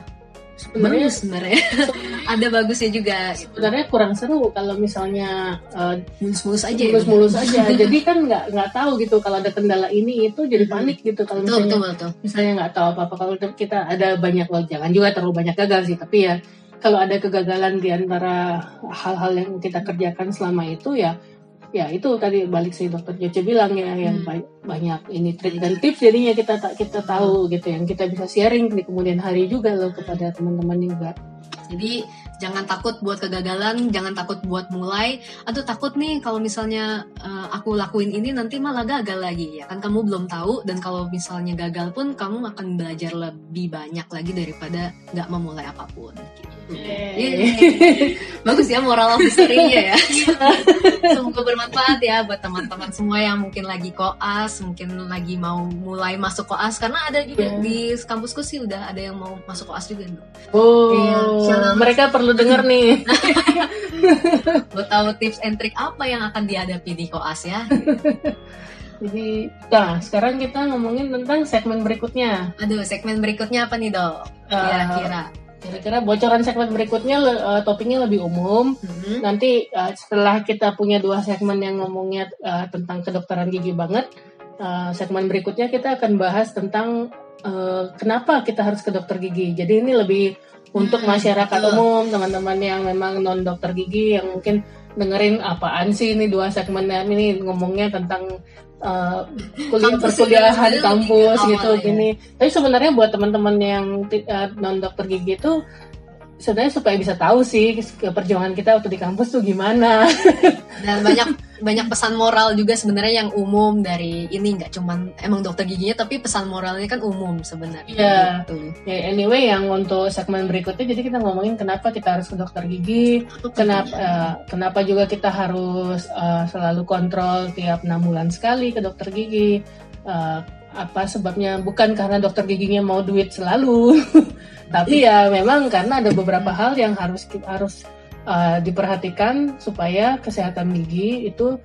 Sebenarnya bagus sebenarnya. ada bagusnya juga sebenarnya kurang seru kalau misalnya eh, mulus-mulus aja ya. mulus-mulus aja. Jadi kan nggak nggak tahu gitu kalau ada kendala ini itu jadi panik gitu kalau betul misalnya betul betul. misalnya nggak tahu apa-apa. Kalau kita ada banyak loh jangan juga terlalu banyak gagal sih. Tapi ya kalau ada kegagalan di antara hal-hal yang kita kerjakan selama itu ya ya itu tadi balik sih dokter Joce bilang ya yang Hmm. ba- banyak ini trik dan tips jadinya kita tak kita tahu gitu yang kita bisa sharing di kemudian hari juga loh kepada teman-teman juga Jadi jangan takut buat kegagalan, jangan takut buat mulai. Aduh takut nih kalau misalnya eh, aku lakuin ini nanti malah gagal lagi ya kan kamu belum tahu dan kalau misalnya gagal pun kamu akan belajar lebih banyak lagi daripada nggak memulai apa pun. Gitu. Yeay. Bagus ya moral of story-nya ya. Semoga bermanfaat ya buat teman-teman semua yang mungkin lagi koas, mungkin lagi mau mulai masuk koas karena ada juga Iya. di kampusku sih udah ada yang mau masuk koas juga. oh Iya, mereka perlu dengar nih Buat tahu tips and trick apa yang akan dihadapi di koas ya. jadi nah sekarang kita ngomongin tentang segmen berikutnya Aduh, segmen berikutnya apa nih dok? Eh, Kira-kira. kira-kira bocoran segmen berikutnya eh, topiknya lebih umum Hmm. nanti uh, setelah kita punya dua segmen yang ngomongnya uh, tentang kedokteran gigi banget, uh, segmen berikutnya kita akan bahas tentang uh, kenapa kita harus ke dokter gigi. Jadi ini lebih untuk Hmm, masyarakat umum, teman-teman yang memang non dokter gigi yang mungkin dengerin apaan sih ini dua segmen ini ngomongnya tentang uh, kuliah Kampus perkuliahan kampus gitu ya. gini. Tapi sebenarnya buat teman-teman yang non dokter gigi itu sebenarnya supaya bisa tahu sih perjuangan kita waktu di kampus tuh gimana. Dan banyak banyak pesan moral juga sebenarnya yang umum dari ini nggak cuman emang dokter giginya tapi pesan moralnya kan umum sebenarnya. Iya. Gitu. Ya, anyway, yang untuk segmen berikutnya, jadi kita ngomongin kenapa kita harus ke dokter gigi, kenapa eh, kenapa juga kita harus eh, selalu kontrol tiap enam bulan sekali ke dokter gigi, Eh, apa sebabnya? Bukan karena dokter giginya mau duit selalu, tapi ya memang karena ada beberapa hal yang harus harus eh, diperhatikan supaya kesehatan gigi itu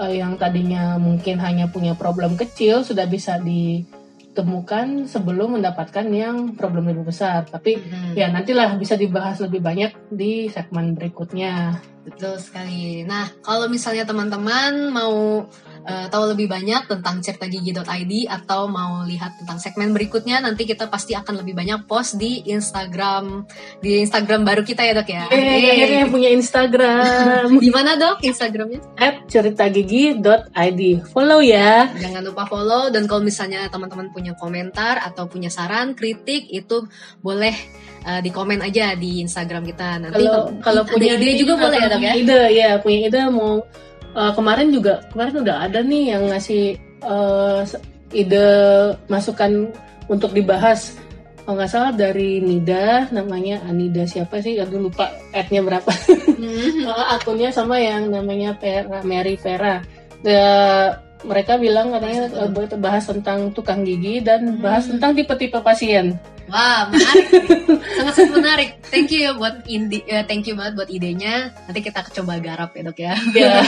eh, yang tadinya mungkin hanya punya problem kecil sudah bisa ditemukan sebelum mendapatkan yang problem lebih besar. Tapi Hmm. ya nantilah bisa dibahas lebih banyak di segmen berikutnya. Betul sekali. Nah, kalau misalnya teman-teman mau eh, tahu lebih banyak tentang ceritagigi.id atau mau lihat tentang segmen berikutnya, nanti kita pasti akan lebih banyak post di Instagram di Instagram baru kita ya dok ya. Yeay. akhirnya punya Instagram Di mana dok Instagramnya? at ceritagigi.id. Follow ya. Jangan lupa follow dan kalau misalnya teman-teman punya komentar atau punya saran, kritik itu boleh eh, di komen aja di Instagram kita. Nanti Kalau punya ide juga boleh ya dok ya. Ide ya, punya ide mau eh, kemarin juga kemarin udah ada nih yang ngasih eh, se- ide masukan untuk dibahas. Kalau nggak salah dari Nida, namanya Anida siapa sih? Aduh lupa ad-nya berapa. Hmm. Eh, akunnya sama yang namanya Vera, Mary Vera. The- mereka bilang katanya buat bahas tentang tukang gigi dan bahas Hmm. tentang tipe-tipe pasien. Wah, menarik. sangat sangat menarik. Thank you ya buat indi, eh, thank you banget buat idenya. Nanti kita coba garap ya dok ya. Ya,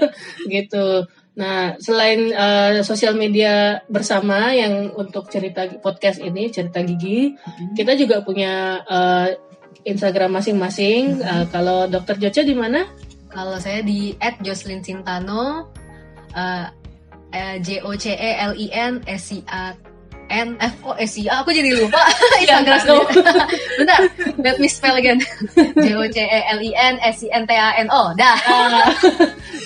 gitu. Nah, selain eh, sosial media bersama yang untuk cerita podcast ini, cerita gigi, kita juga punya eh, Instagram masing-masing. Eh, kalau Dokter Joce di mana? Kalau saya di @jocelyn Sintano, J O C E L I N S I A N F O S I A. Aku jadi lupa Instagram. Iya, Bentar, let me spell again. J O C E L I N S I N T A N O. Dah. Eh,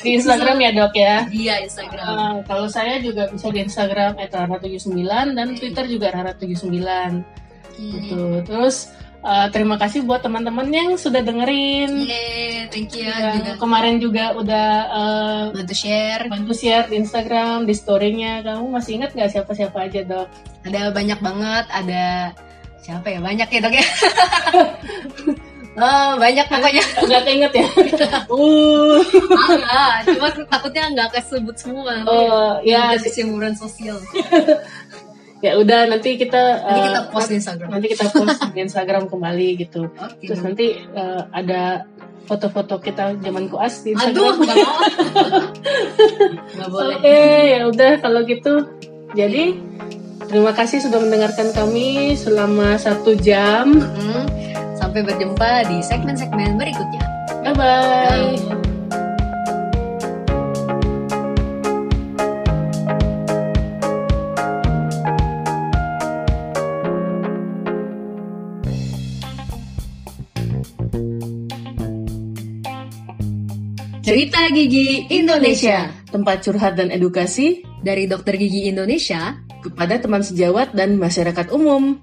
di Instagram ya dok ya. Iya Instagram. Eh, kalau saya juga bisa di Instagram @rara79 dan Twitter juga rara79 gitu. Terus eh, terima kasih buat teman-teman yang sudah dengerin. Yeay, thank you Yang ya juga kemarin juga udah eh, bantu share. bantu share di Instagram, di story-nya. Kamu masih ingat nggak siapa-siapa aja dok? Ada banyak banget, ada siapa ya banyak ya dok ya Oh, banyak pokoknya Nggak keinget ya? uh. enggak cuma takutnya nggak kesebut semua Oh, ya, ya kesimpulan sosial ya udah nanti kita nanti eh, kita post di Instagram nanti kita post di Instagram kembali gitu. Oke. Terus nanti eh, ada foto-foto kita zaman koas di aduh Instagram. nggak mau nggak boleh Oke, ya udah kalau gitu. Jadi terima kasih sudah mendengarkan kami selama satu jam. Hmm, sampai berjumpa di segmen-segmen berikutnya Bye bye. Cerita gigi Indonesia Tempat curhat dan edukasi dari dokter gigi Indonesia kepada teman sejawat dan masyarakat umum.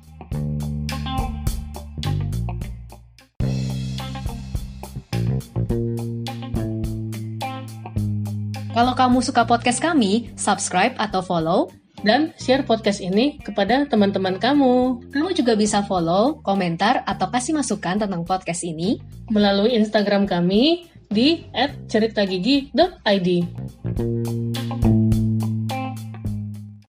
Kalau kamu suka podcast kami, subscribe atau follow. Dan share podcast ini kepada teman-teman kamu Kamu juga bisa follow, komentar, atau kasih masukan tentang podcast ini. melalui Instagram kami di @ceritagigi.id.